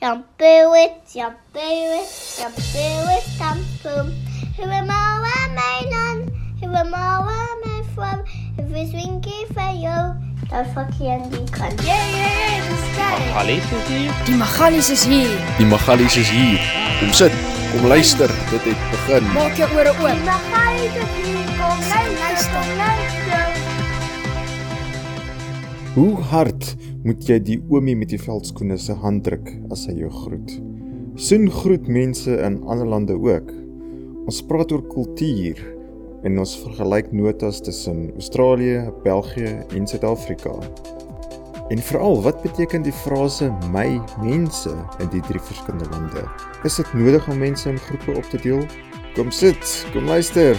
Shampoo it, shampoo it, shampoo it, shampoo. Who am I, my non? Who am I, my from? If it's winky for you, dan verkeer die kan. Yeah, yeah, yeah. Magalies is hier. Die Magalies is hier. Die Magalies is hier. Kom sit, kom luister. Dit het begin. Maak jou ore Die oop. Magali is hier, kom luister, kom luister. Hoe hard moet jy die oomie met die veldskoene se hand druk as hy jou groet? Soen groet mense in ander lande ook. Ons praat oor kultuur en ons vergelyk notas tussen Australië, België en Suid-Afrika. En veral, wat beteken die frase my mense in die drie verskillende lande? Is dit nodig om mense in groepe op te deel? Kom sit, kom luister.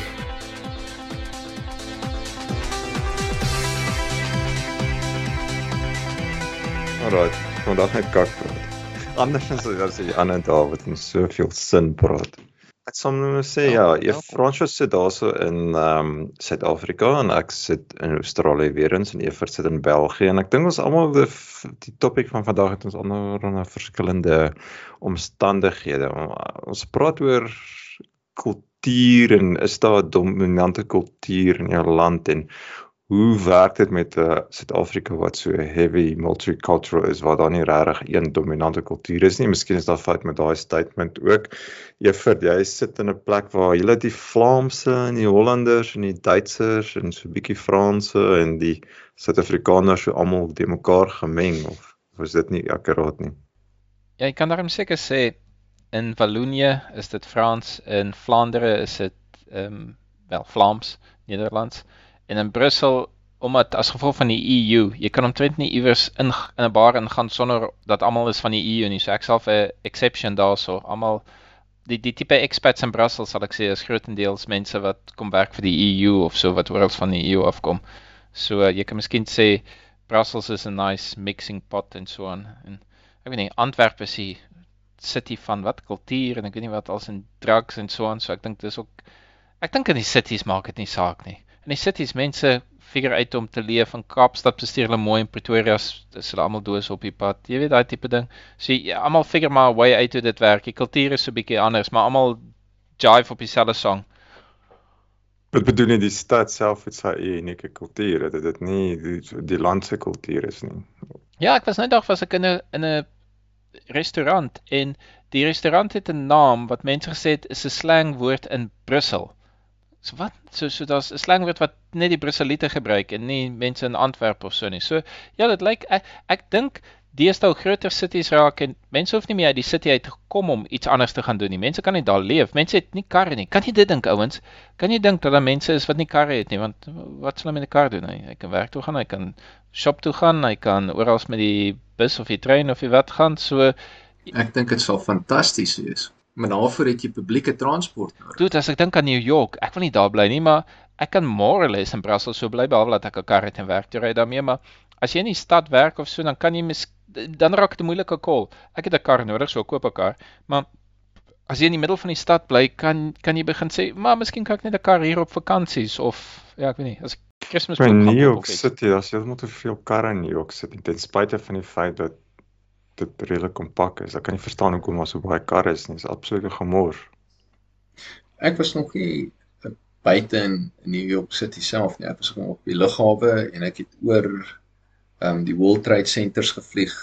Alraai, vandag net kak praat. Anders as as die ander wat ons soveel sin praat. Ek sal nou sê ja, jy Fransjo sit daarso in ehm um, Suid-Afrika en ek sit in Australië weer eens en Evert sit in België en ek dink ons almal die, die topik van vandag het ons almal onder verskillende omstandighede. Ons praat oor kultuur en is daar 'n dominante kultuur in jou land en hoe werk dit met 'n uh, Suid-Afrika wat so heavy multicultural is waar daar nie regtig een dominante kultuur is nie. Miskien is daar fout met daai statement ook. Evert, jy sit in 'n plek waar jy die Vlaamse en die Hollanders en die Duitsers en so 'n bietjie Franse en die Suid-Afrikaners so almal te mekaar gemeng of, is dit nie akkuraat nie? Ja, jy kan daarom seker sê in Wallonië is dit Frans, in Vlaandere is dit ehm um, wel Vlaams, Nederlands en in Brussel omdat as gevolg van die EU, jy kan omtrent nie iewers in in 'n bar ingaan sonder dat almal is van die EU nie. So ek self 'n exception daarso. Almal die die tipe expats in Brussel sal ek sê is grootendeels mense wat kom werk vir die EU of so wat oral van die EU afkom. So uh, jy kan miskien sê Brussels is 'n nice mixing pot en so aan. En ek weet nie Antwerp is die city van wat kultuur en ek weet nie wat als in drugs en so aan. So ek dink dis ook ek dink in die cities maak dit nie saak nie. In die cities mense figure uit om te leef in Kaapstad presteer hulle mooi en Pretoria is hulle almal doos op die pad. Jy weet daai tipe ding. So ja, almal figure maar way uit hoe dit werk. Die kultuur is so bietjie anders, maar almal jive op dieselfde song. Wat bedoel jy die stad self het sy eie unieke kultuur, dat dit nie die, die land se kultuur is nie. Ja, ek was nou dag was ek in 'n in 'n restaurant en die restaurant het 'n naam wat mense gesê het is 'n slangwoord in Brussel. So wat? So so daar's 'n slangwoord wat net die Brusseliete gebruik en nie mense in Antwerp of so nie. So ja, dit lyk ek, ek dink deesdae groter cities raak en mense hoef nie meer uit die city uit te kom om iets anders te gaan doen nie. Mense kan net daar leef. Mense het nie karre nie. Kan jy dit dink ouens? Kan jy dink dat daar mense is wat nie karre het nie? Want wat sal hulle met 'n kar doen? Hy, hy kan werk toe gaan, hy kan shop toe gaan, hy kan oral met die bus of die trein of die wat gaan. So Ek dink dit sal fantasties wees. Maar daarvoor het jy publieke transport nodig. Dude, as ek dink aan New York, ek wil nie daar bly nie, maar ek kan more or less in Brussel so bly behalwe dat ek 'n kar het en werk toe ry daarmee, maar as jy in die stad werk of so, dan kan jy mis dan raak dit 'n moeilike call. Ek het 'n kar nodig, so ek koop 'n kar, maar as jy in die middel van die stad bly, kan kan jy begin sê, maar miskien kan ek net 'n kar hier op vakansies of ja, ek weet nie, as Kersfees In New York. City, daar's heeltemal te veel karre in New York City ten spyte van die feit dat dit redelik kompak is. Ek kan nie verstaan hoekom daar so baie karre is nie. Dit is absolute gemor. Ek was nog nie uh, buite in New York City self nie. Ek was gewoon op die lughawe en ek het oor ehm um, die World Trade Centers gevlieg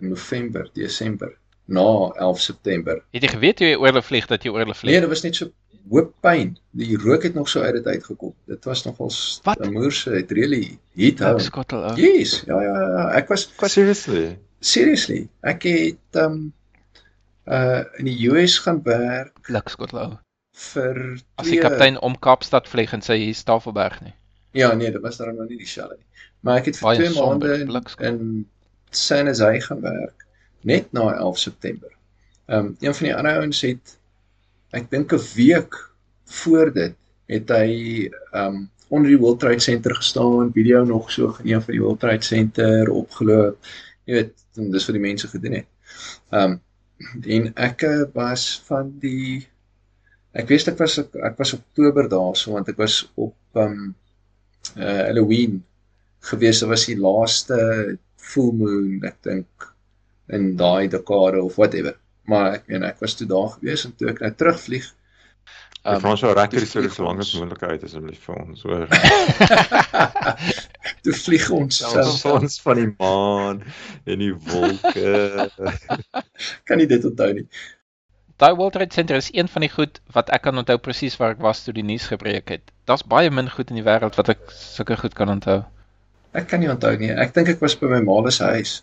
in November, Desember na 11 September. Het jy geweet jy oorle vlieg dat jy oorle Nee, vlieg? dit was net so hoop pyn. Die rook het nog so uit dit uitgekom. Dit was nogals Wat? 'n moerse, het really heat hou. Skottel ou. Yes, ja ja ja, ek was Seriously? Seriously, ek het ehm um, uh in die US gaan werk Blik skottel ou. vir As die kaptein om Kaapstad vlieg en sê hier is Tafelberg nie. Ja, nee, dit was dan nog nie dieselfde nie. Maar ek het vir Baie 2 somber, maande in, in San Jose gaan werk net na 11 September. Ehm um, een van die ander ouens het ek dink 'n week voor dit het hy ehm um, onder die World Trade Center gestaan, video nog so geneem vir die World Trade Center opgeloop. Jy weet, en dis wat die mense gedoen het. Ehm um, en ek eh, was van die ek weet ek was ek was Oktober daarso want ek was op ehm um, uh Halloween gewees. Dit was die laaste full moon, ek dink in daai dekade of whatever. Maar ek meen ek was toe daar gewees en toe ek nou terugvlieg. Um, Ehm, Frans sou reg toe hierdie storie vlieg so lank as moontlik uit asseblief vir ons, hoor. toe vlieg ons ons ons van die maan en die wolke. kan nie dit onthou nie. Daai World Trade Center is een van die goed wat ek kan onthou presies waar ek was toe die nuus gebreek het. Daar's baie min goed in die wêreld wat ek sulke goed kan onthou. Ek kan nie onthou nie. Ek dink ek was by my ma se huis.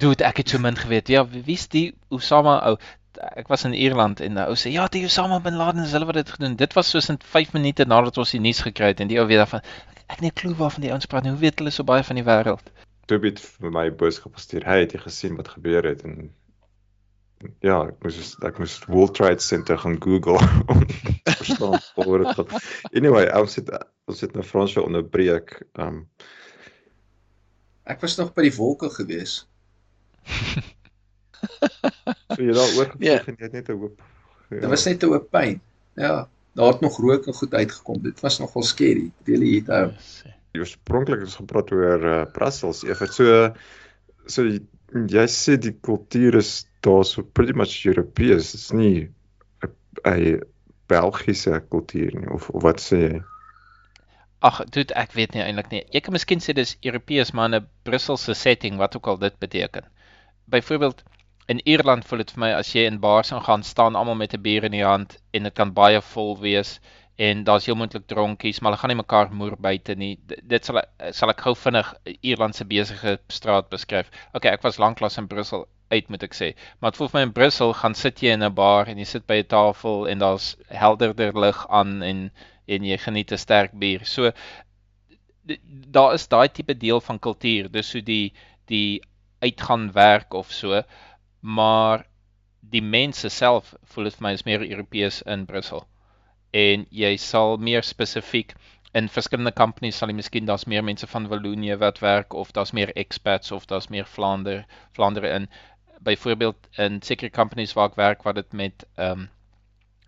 Dude, ek het so min geweet. Ja, wie- wie's die Osama ou? Ek was in Ierland en die ou sê ja, die Osama bin Laden is hulle wat dit gedoen. Dit was soos in 5 minute nadat ons die nuus gekry het en die ou weet daarvan. Ek het nie 'n klou waarvan die ouens praat nie. Hoe weet hulle so baie van die wêreld? Toe het vir my boodskap gestuur. Hy het jy gesien wat gebeur het en ja, ek moes ek moes World Trade Center gaan Google om verstaan waar dit gaan. Anyway, ons het ons het nou Frans weer onderbreek. Um Ek was nog by die wolke gewees. so jy daar oor Ja. gevlieg en jy het net 'n hoop. Ja. Dit was net 'n oop pyn. Ja, daar het nog rook en goed uitgekom. Dit was nogal scary. Really hit out. oorspronklik is gepraat oor uh, Brussels. Eef so so jy, jy sê die kultuur is daar so pretty much Europees. Dit is nie 'n Belgiese kultuur nie of, of wat sê jy? Ag, dude, ek weet nie eintlik nie. Jy kan miskien sê dis Europees maar in 'n Brusselse setting, wat ook al dit beteken. Byvoorbeeld in Ierland voel dit vir my as jy in bars gaan staan almal met 'n bier in die hand en dit kan baie vol wees en daar's heel moontlik dronkies, maar hulle gaan nie mekaar moer buite nie. D- Dit sal sal ek gou vinnig Ierland se besige straat beskryf. Okay, ek was lanklaas in Brussel uit moet ek sê. Maar dit voel vir my in Brussel gaan sit jy in 'n bar en jy sit by 'n tafel en daar's helderder lig aan en en jy geniet 'n sterk bier. So daar is daai tipe deel van kultuur, dis so die die uitgaan werk of so, maar die mense self voel dit vir my is meer Europees in Brussel. En jy sal meer spesifiek in verskillende companies sal jy miskien daar's meer mense van Wallonië wat werk of daar's meer expats of daar's meer Vlaander Vlaandere in byvoorbeeld in sekere companies waar ek werk wat dit met ehm um,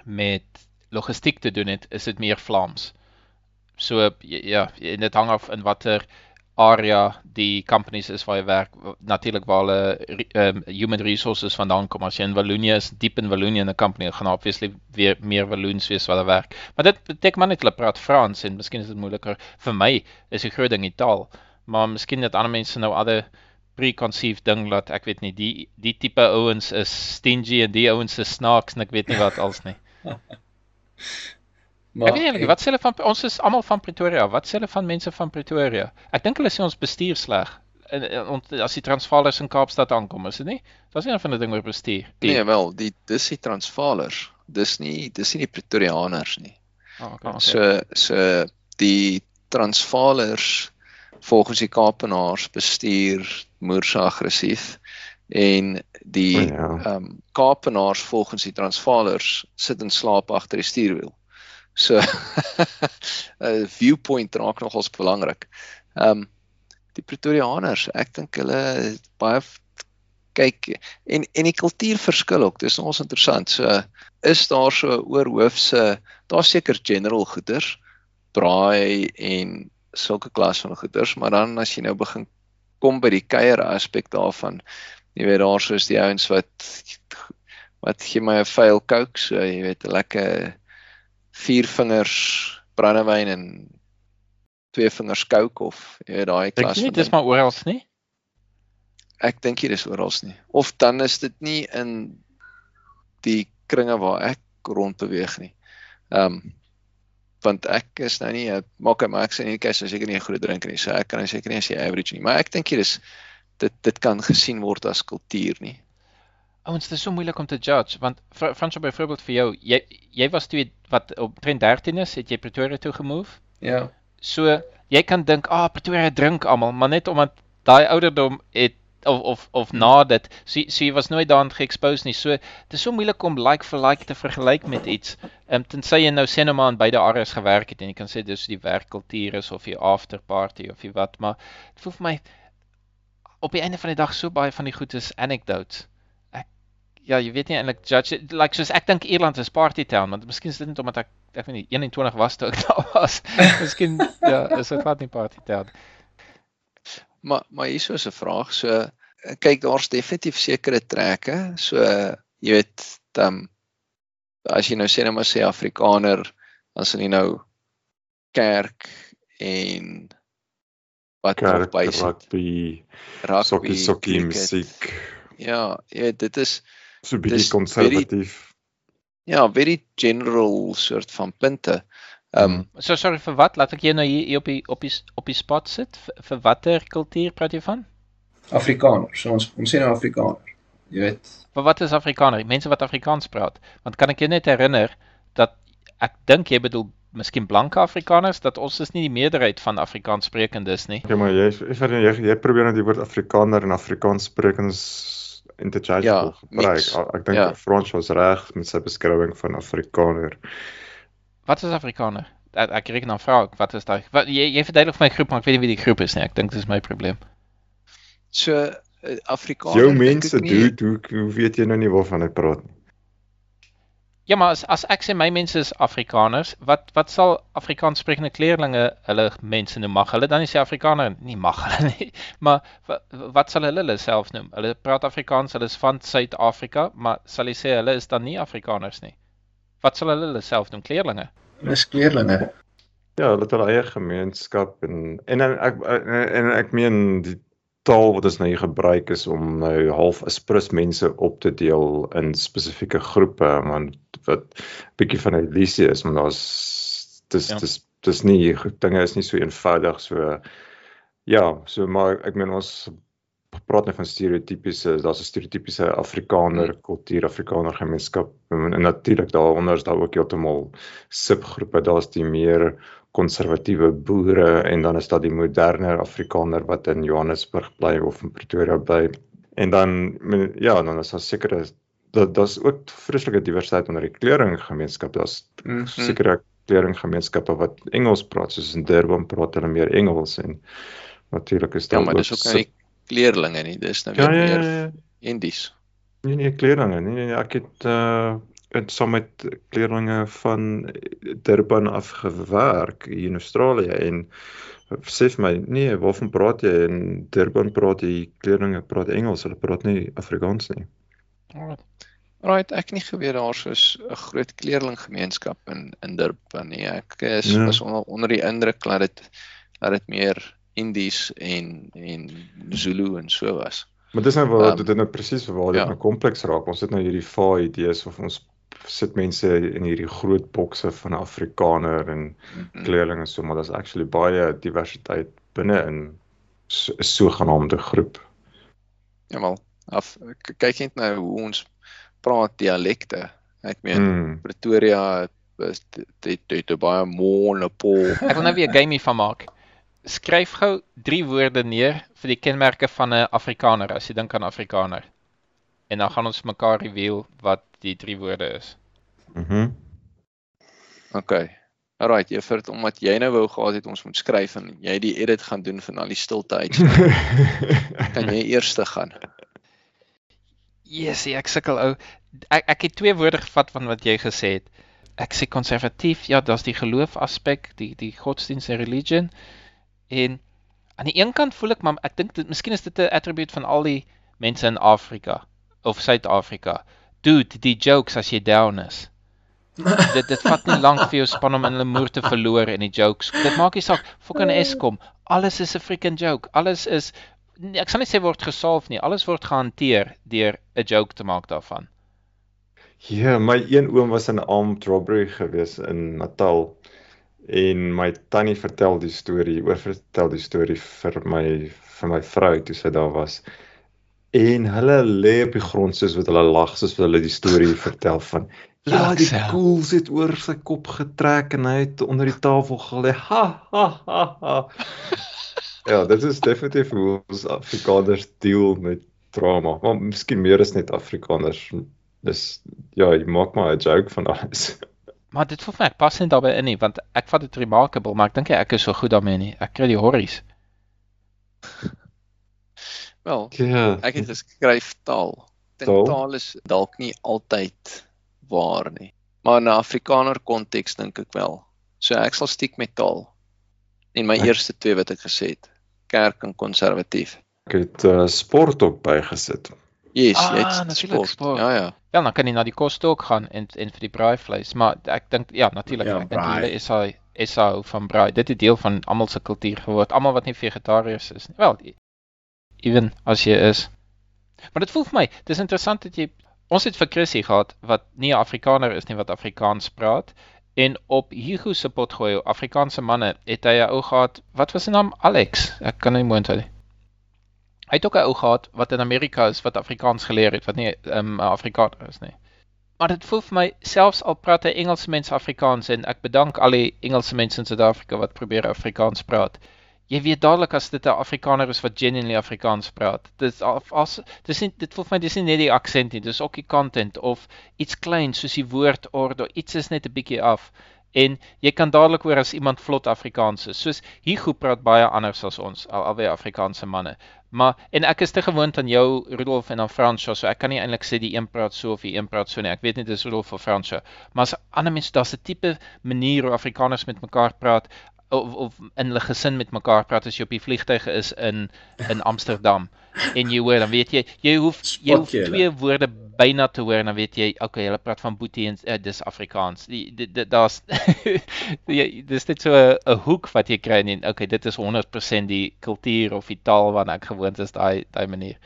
met logistiek te doen het, is dit meer Vlaams. So ja, en dit hang af in watter area die companies is waar jy werk. Natuurlik waar hulle ehm human resources vandaan kom. As jy in Wallonië is, diep in Wallonië in 'n company, gaan obviously weer meer Walloons wees waar hulle werk. Maar dit beteken maar net hulle praat Frans en miskien is dit moeiliker. Vir my is die groot ding die taal. Maar miskien het ander mense nou ander preconceived ding dat ek weet nie die die tipe ouens is stingy en die ouens is snaaks en ek weet nie wat als nie. Maar ek weet nie eintlik wat sê hulle van ons is almal van Pretoria. Wat sê hulle van mense van Pretoria? Ek dink hulle sê ons bestuur sleg. En, en ont- as die Transvaalers in Kaapstad aankom, is dit nie? Daar's nie 'n van die ding oor bestuur. Nee, wel, die dis die Transvaalers. Dis nie dis nie die Pretoriaaners nie. Oh, okay. So so die Transvaalers volgens die Kaapenaars bestuur moerse aggressief en die ja. ehm um, Kaapenaars volgens die Transvaalers sit in slaap agter die stuurwiel. So 'n viewpoint raak nogals belangrik. Ehm um, die Pretoriaaners, ek dink hulle is baie kyk en en die kultuur verskil ook. Dis nogals interessant. So is daar so oorhoofse daar's seker general goeders, braai en sulke klas van goeders, maar dan as jy nou begin kom by die kuier aspek daarvan, jy weet daar soos die ouens wat wat gee my 'n vuil coke, so jy weet 'n lekker vier vingers brandewyn en twee vingers coke of jy weet daai Dink klas jy nie van dis ding. maar oral nie? Ek dink hier is oral nie. Of dan is dit nie in die kringe waar ek rond beweeg nie. Ehm um, want ek is nou nie maak maar ek sê nie ek is seker nie 'n goeie drinker nie. So ek kan nou seker nie as jy average nie, maar ek dink hier is dit dit kan gesien word as kultuur nie. Ouens, dit is so moeilik om te judge want Fra- Fransjo byvoorbeeld vir jou, jy jy was toe jy- wat op 13 is, het jy Pretoria toe gemove. ja, So jy kan dink, "Ah, oh, Pretoria drink almal," maar net omdat daai ouderdom het of of of na dit, so, so jy was nooit daaraan geexpose nie. So dit is so moeilik om like vir like te vergelyk met iets. Ehm um, tensy jy nou maar in beide areas gewerk het en jy kan sê dis die werkkultuur is of die after party of die wat, maar dit voel vir my op die einde van die dag so baie van die goed is anecdotes. Ja, jy weet nie eintlik judge it- like soos ek dink Ierland is party town, want miskien is dit net omdat ek ek weet nie 21 was toe ek daar was. miskien ja, is dit glad nie party town. Maar maar hier is 'n vraag. So kyk daar's definitief sekere trekke. So jy weet, um, as jy nou sê nou maar sê Afrikaner, dan sal jy nou kerk en wat nog Kerk, by sit. rugby, Rugby, sokkie sokkie musiek. Ja, jy weet dit is So bietjie konservatief. ja, very general soort van punte. Ehm um, So sorry vir wat? Laat ek jou nou hier hier op die op die op die spot sit. Vir, vir watter kultuur praat jy van? Afrikaner. So ons ons sê nou Afrikaner. Jy weet, Vir wat is Afrikaner? Mense wat Afrikaans praat. Want kan ek jou net herinner dat ek dink jy bedoel miskien blanke Afrikaners dat ons is nie die meerderheid van Afrikaans sprekendes nie. Ja, maar jy jy jy, jy probeer net die woord Afrikaner en Afrikaans sprekends interchangeable Ja, gebruik. mix. Ek ek dink Ja. Frans was reg met sy beskrywing van Afrikaner. Wat is Afrikaner? Ek, ek reken dan vra ek, wat is daai? Wat jy jy verduidelik vir my groep, maar ek weet nie wie die groep is nie. Ek dink dis my probleem. so uh, Afrikaner Jou mense doen hoe hoe weet jy nou nie waarvan ek praat nie? Ja, maar as as ek sê my mense is Afrikaners, wat wat sal Afrikaans sprekende kleerlinge hulle mense noem? Mag hulle dan nie sê Afrikaner nie mag hulle nie. Maar wat, wat sal hulle hulle self noem? Hulle praat Afrikaans, hulle is van Suid-Afrika, maar sal jy sê hulle is dan nie Afrikaners nie? Wat sal hulle hulle self noem? Kleerlinge. dis kleerlinge. Ja, hulle het hulle eie gemeenskap en en en ek en, en ek meen die taal wat ons nou hier gebruik is om nou half asprus mense op te deel in spesifieke groepe want wat bietjie van 'n illusie is, maar daar's dis Ja. dis dis nie dinge is nie so eenvoudig so ja, so maar ek meen ons praat net van stereotypiese, daar's 'n stereotypiese Afrikaner kultuur, Afrikaner gemeenskap en, en natuurlik daaronder is daar ook heeltemal subgroepe, daar's die meer konservatiewe boere en dan is daar die moderne Afrikaner wat in Johannesburg bly of in Pretoria bly. En dan ja, dan is daar sekere dat daar's ook vreeslike diversiteit onder die kleringgemeenskap. Daar's Mm. sekere kleringgemeenskappe wat Engels praat, soos in Durban praat hulle meer Engels en natuurlik is Ja, daar maar dis ook nie kleerlinge nie, dis nou Ja, weer ja, meer ja, ja. Indies. Nee nee, kleerlinge. Nee nee, ek het uh saam met kleerlinge van Durban af gewerk hier in Australië en sê vir my, nee, waarvan praat jy? In Durban praat die kleerlinge praat Engels, hulle praat nie Afrikaans nie. Alright. Right, ek het nie geweet daar soos 'n groot kleerlinggemeenskap in in Durban nie. Ek is Ja. was onder, onder die indruk dat dit dat dit meer Indies en en Zulu en so was. Maar dis nou waar Ehm, dit um, nou presies waar dit ja. nou kompleks raak. Ons het nou hierdie vae idees of ons sit mense in hierdie groot bokse van Afrikaner en Mm. kleerlinge so, maar daar's actually baie diversiteit binne in so 'n sogenaamde groep. Ja wel. Af kyk net nou hoe ons praat dialekte. Ek meen Mm. Pretoria is dit dit baie monopol. Ek wil nou weer 'n gamey van maak. Skryf gou drie woorde neer vir die kenmerke van 'n Afrikaner as jy dink aan Afrikaner. En dan gaan ons mekaar reveal wat die drie woorde is. Mhm. Mm Okay. Alright, Juffert, omdat jy nou wou gehad het ons moet skryf en jy die edit gaan doen van al die stilte uit. kan jy eerste gaan? Yes, ek sukkel ou. Ek ek het twee woorde gevat van wat jy gesê het. Ek sê konservatief, ja, daar's die geloof aspek, die die godsdienst en religion. En aan die een kant voel ek maar ek dink dit miskien is dit 'n attribute van al die mense in Afrika of Suid-Afrika. Dude, die jokes as jy down is. dit dit vat nie lank vir jou span om in hulle moer te verloor in die jokes. Dit maak nie saak fucking Eskom. Alles is 'n freaking joke. Alles is nee, ek sal nie sê word gesolf nie. Alles word gehanteer deur 'n joke te maak daarvan. Ja, my een oom was in 'n armed robbery gewees in Natal en my tannie vertel die storie, oor vertel die storie vir my vir my vrou toe sy daar was. En hulle lê op die grond soos wat hulle lag soos wat hulle die storie vertel van Ja, die koels het oor sy kop getrek en hy het onder die tafel gelê. Ha ha ha ha. ja, dit is definitief hoe ons Afrikaners deel met trauma. Maar miskien meer is net Afrikaners. Dis ja, jy maak maar 'n joke van alles. Maar dit voel vir my ek pas nie daarbey in nie want ek vat dit remarkable, maar ek dink ek is so goed daarmee nie. Ek kry die horries. Wel, Ja. ek het geskryf taal. Taal? taal is dalk nie altyd waar nie. Maar in 'n Afrikaner konteks dink ek wel. So ek sal stiek met taal. En my Ek- eerste twee wat ek gesê het, kerk en konservatief. Ek het uh, sport ook bygesit. Yes, Ah, jy het sport. sport. Ja ja. Ja, dan kan jy na die koste ook gaan en en vir die braaivleis, maar ek dink ja, natuurlik, Ja, ek dink braai. hulle is hy is hou van braai. Dit het deel van almal se kultuur geword, almal wat nie vegetariërs is nie. Wel, ewen as jy is. Maar dit voel vir my, dis interessant dat jy ons het vir Chrissy gehad wat nie 'n Afrikaner is nie wat Afrikaans praat en op Hugo se potgooi Afrikaanse manne het hy 'n ou gehad, wat was sy naam? Alex. Ek kan nie mooi onthou nie. Hy het ook 'n ou gehad wat in Amerika is wat Afrikaans geleer het, wat nie 'n um, Afrikaner is nie. Maar dit voel vir my selfs al praat hy Engelse mense Afrikaans en ek bedank al die Engelse mense in Suid-Afrika wat probeer Afrikaans praat. Jy weet dadelik as dit 'n Afrikaner is wat genuinely Afrikaans praat. Dis af as dis nie dit voel vir my dis nie net die aksent nie, dis ook die content of iets klein soos die woordorde, iets is net 'n bietjie af. En jy kan dadelik hoor as iemand vlot Afrikaans is. Soos Hugo praat baie anders as ons, al albei Afrikaanse manne. Maar en ek is te gewoond aan jou Rudolf en aan Fransjo, so ek kan nie eintlik sê die een praat so of die een praat so nie. Ek weet net dis Rudolf of Fransjo. Maar as ander mense daar's 'n tipe manier hoe Afrikaners met mekaar praat of of in hulle gesin met mekaar praat as jy op die vliegtuig is in in Amsterdam en jy hoor dan weet jy jy hoef jy hoef jy hulle. twee woorde byna te hoor en dan weet jy okay hulle praat van boetie en uh, dis Afrikaans. Die dit dit- daar's dis net so 'n 'n hoek wat jy kry en okay dit is 100% die kultuur of die taal waarna ek gewoond is daai daai manier.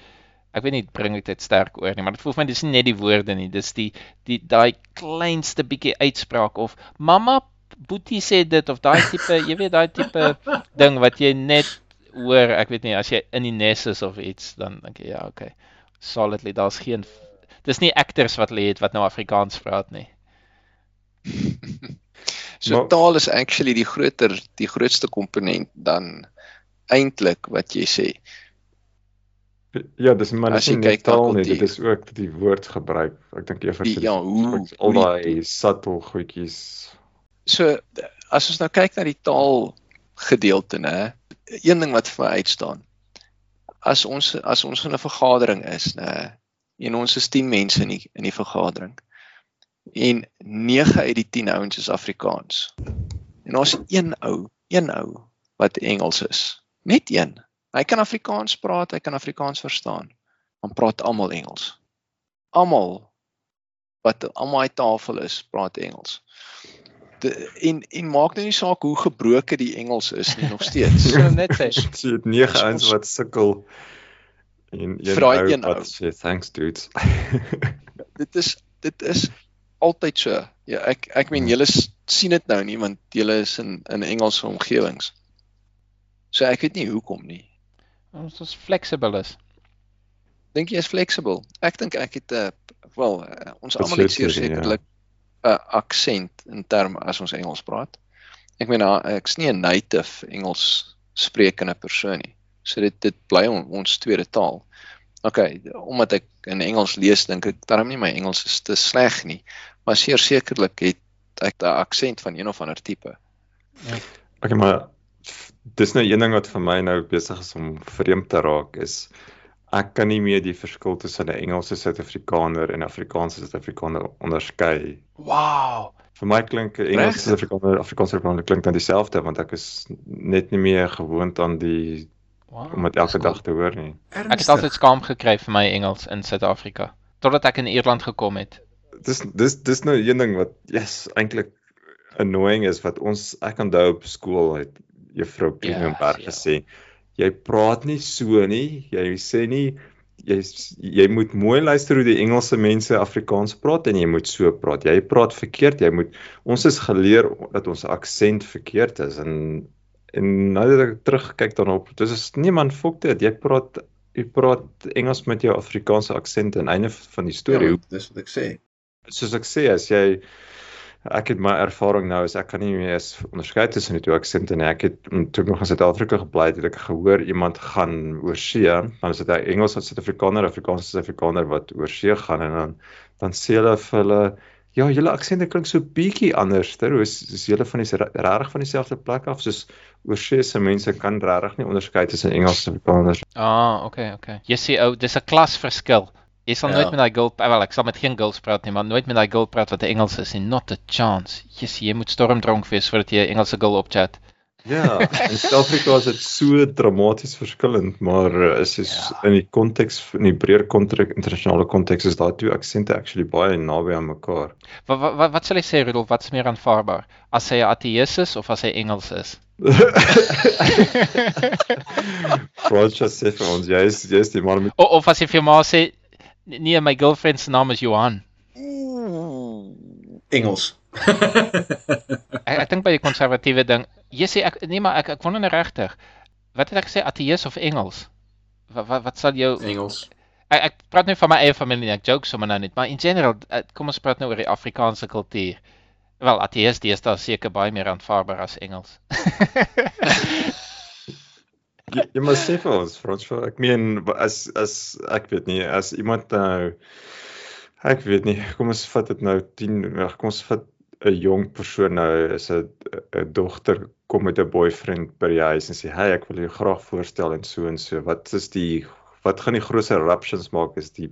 Ek weet nie bring ek dit sterk oor nie, maar dit voel vir my dis nie net die woorde nie, dis die die daai kleinste bietjie uitspraak of mamma Boetie sê dit of daai tipe, jy weet daai tipe ding wat jy net hoor, ek weet nie as jy in die nes is of iets dan dink jy ja, okay. Solidly, daar's geen dis nie actors wat lê het wat nou Afrikaans praat nie. So Maar- taal is actually die groter die grootste komponent dan eintlik wat jy sê. Ja, dis maar As jy kyk taal nie, dit is ook die woordgebruik. Ek dink vir ja, hoe al daai subtle goedjies. So as ons nou kyk na die taal gedeelte nê, een ding wat vir my uitstaan. As ons as ons in 'n vergadering is nê, en ons is 10 mense in die in die vergadering. En 9 uit die 10 ouens is Afrikaans. En ons een ou, een ou wat Engels is. Net een. Hy kan Afrikaans praat, hy kan Afrikaans verstaan. Dan praat almal Engels. Almal wat almal die tafel is, praat Engels de, en en maak nou nie saak hoe gebroke die Engels is nie nog steeds. So net sê Jy het nege ouens ons- wat sukkel en daai ou een ou. wat sê thanks dudes. dit is dit is altyd so. Ja, ek ek meen julle sien dit nou nie want julle is in in Engelse omgewings. So ek weet nie hoekom nie. ons is flexible is. Dink jy is flexible? Ek dink ek het 'n uh, wel uh, ons almal het seker, seker ja. 'n aksent in terme as ons Engels praat. Ek meen ek's nie 'n native Engels sprekende persoon nie. So dit dit bly on, ons tweede taal. OK, omdat ek in Engels lees, dink ek daarom nie my Engels is te sleg nie, maar seker sekerlik het ek 'n aksent van een of ander tipe. Okay, maar f- dis nou een ding wat vir my nou besig is om vreemd te raak is ek kan nie meer die verskil tussen 'n Engelse Suid-Afrikaner en 'n Afrikaanse Suid-Afrikaner onderskei. Wow. Vir my klink 'n Engelse? Suid-Afrikaner Afrikaanse Suid-Afrikaner klink dan dieselfde want ek is net nie meer gewoond aan die wow. om dit elke dag te hoor nie. Ek het altyd skaam gekry vir my Engels in Suid-Afrika totdat ek in Ierland gekom het. Dis dis dis nou een ding wat yes eintlik annoying is wat ons ek onthou op skool het juffrou Klingenberg ja. gesê jy praat nie so nie. Jy sê nie jy jy moet mooi luister hoe die Engelse mense Afrikaans praat en jy moet so praat. Jy praat verkeerd. Jy moet ons is geleer dat ons aksent verkeerd is en en nou dat ek terugkyk daarop dis is niemand fok dit. Jy praat jy praat Engels met jou Afrikaanse aksent en einde van die storie. Ja, dis wat ek sê. soos ek sê as jy ek het my ervaring nou is ek kan nie meer onderskei tussen die twee aksente nie. Ek het mm, toe ek nog in Suid-Afrika gebly het, het ek gehoor iemand gaan oor see, dan is dit 'n Engels wat Suid-Afrikaner, Afrikaans Suid-Afrikaner wat oor see gaan en dan dan sê hulle vir hulle ja, julle aksente klink so bietjie anders. Ter is is julle van die regtig van dieselfde plek af soos oor see se mense kan regtig nie onderskei tussen Engels en Afrikaners. Ah, okay, okay. Jy sê ou, dis 'n klasverskil. Jy sal Ja. nooit met daai girl, eh, wel ek sal met geen girls praat nie, maar nooit met daai girl praat wat Engels is nie. Not a chance. Yes, jy moet stormdronk wees voordat jy 'n Engelse girl opchat. Ja, in Suid-Afrika is dit so dramaties verskillend, maar uh, is is Ja. in die konteks in die breër konteks internasionale konteks is daai twee aksente actually baie naby aan mekaar. Wat wat wat, wat sal jy sê Rudolf, wat's meer aanvaarbaar? As hy 'n ateïs is of as hy Engels is? Fransja sê vir ons, jy is jy is die man met O, of as jy vir ma sê nee, my girlfriend se naam is Johan. Engels. Ek ek dink by die konservatiewe ding, jy sê ek nee maar ek ek wonder nou regtig. Wat het ek gesê ateïs of Engels? Wat wat wat sal jou Engels. ek, ek praat nou van my eie familie, ek joke sommer nou net, maar in general, eh, kom ons praat nou oor die Afrikaanse kultuur. Wel, ateïs is seker baie meer aanvaarbaar as Engels. jy, jy moet sê vir ons Fransja, ek meen as as ek weet nie, as iemand nou ek weet nie, kom ons vat dit nou 10, ag, kom ons vat 'n jong persoon nou is 'n 'n dogter kom met 'n boyfriend by die huis en sê, "Hey, ek wil jou graag voorstel en so en so." Wat is die wat gaan die grootste eruptions maak is die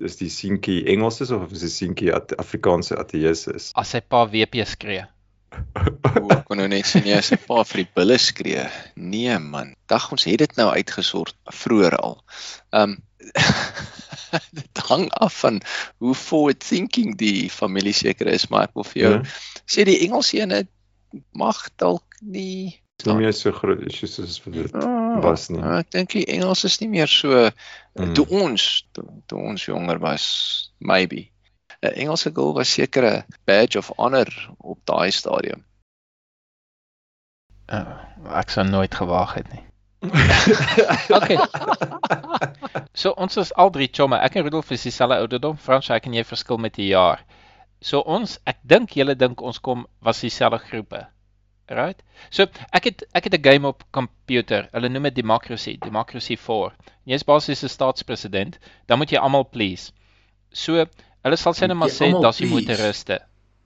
is die seentjie Engels is of is die seentjie Afrikaanse ateïs is? As sy pa WP skree. Ek kon nou net sien jy is 'n paar vir die bulle skree. Nee man, dag ons het dit nou uitgesort vroeër al. Ehm um, dit hang af van hoe forward thinking die familie seker is, maar ek wil vir jou Ja. sê die Engelse ene mag dalk nie nie meer so groot issues as vir dit Ah, was nie. Ek dink die Engels is nie meer so Mm. toe ons toe, toe ons jonger was maybe 'n Engelse girl was seker 'n badge of honor op daai stadium. Uh, ek sou nooit gewaag het nie. Okay. So ons is al drie chomme. Ek en Rudolf is dieselfde ouderdom. Frans, ek en jy verskil met 'n jaar. So ons, ek dink julle dink ons kom was dieselfde groepe. Right? So ek het ek het 'n game op komputer. Hulle noem dit Democracy, Democracy 4. Jy's basies 'n staatspresident, dan moet jy almal please. So hulle sal sê net maar sê daar's die motoriste.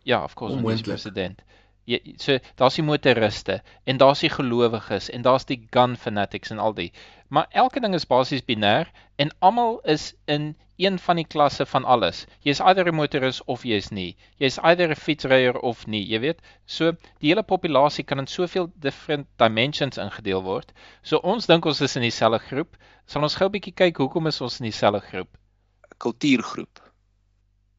Ja, of course, Onmoontlik. president. Jy so daar's die motoriste en daar's die gelowiges en daar's die gun fanatics en al die. Maar elke ding is basies binêr en almal is in een van die klasse van alles. Jy's either 'n motoris of jy's nie. Jy's either 'n fietsryer of nie, jy weet. So die hele populasie kan in soveel different dimensions ingedeel word. So ons dink ons is in dieselfde groep. Sal ons gou 'n bietjie kyk hoekom is ons in dieselfde groep? Kultuurgroep.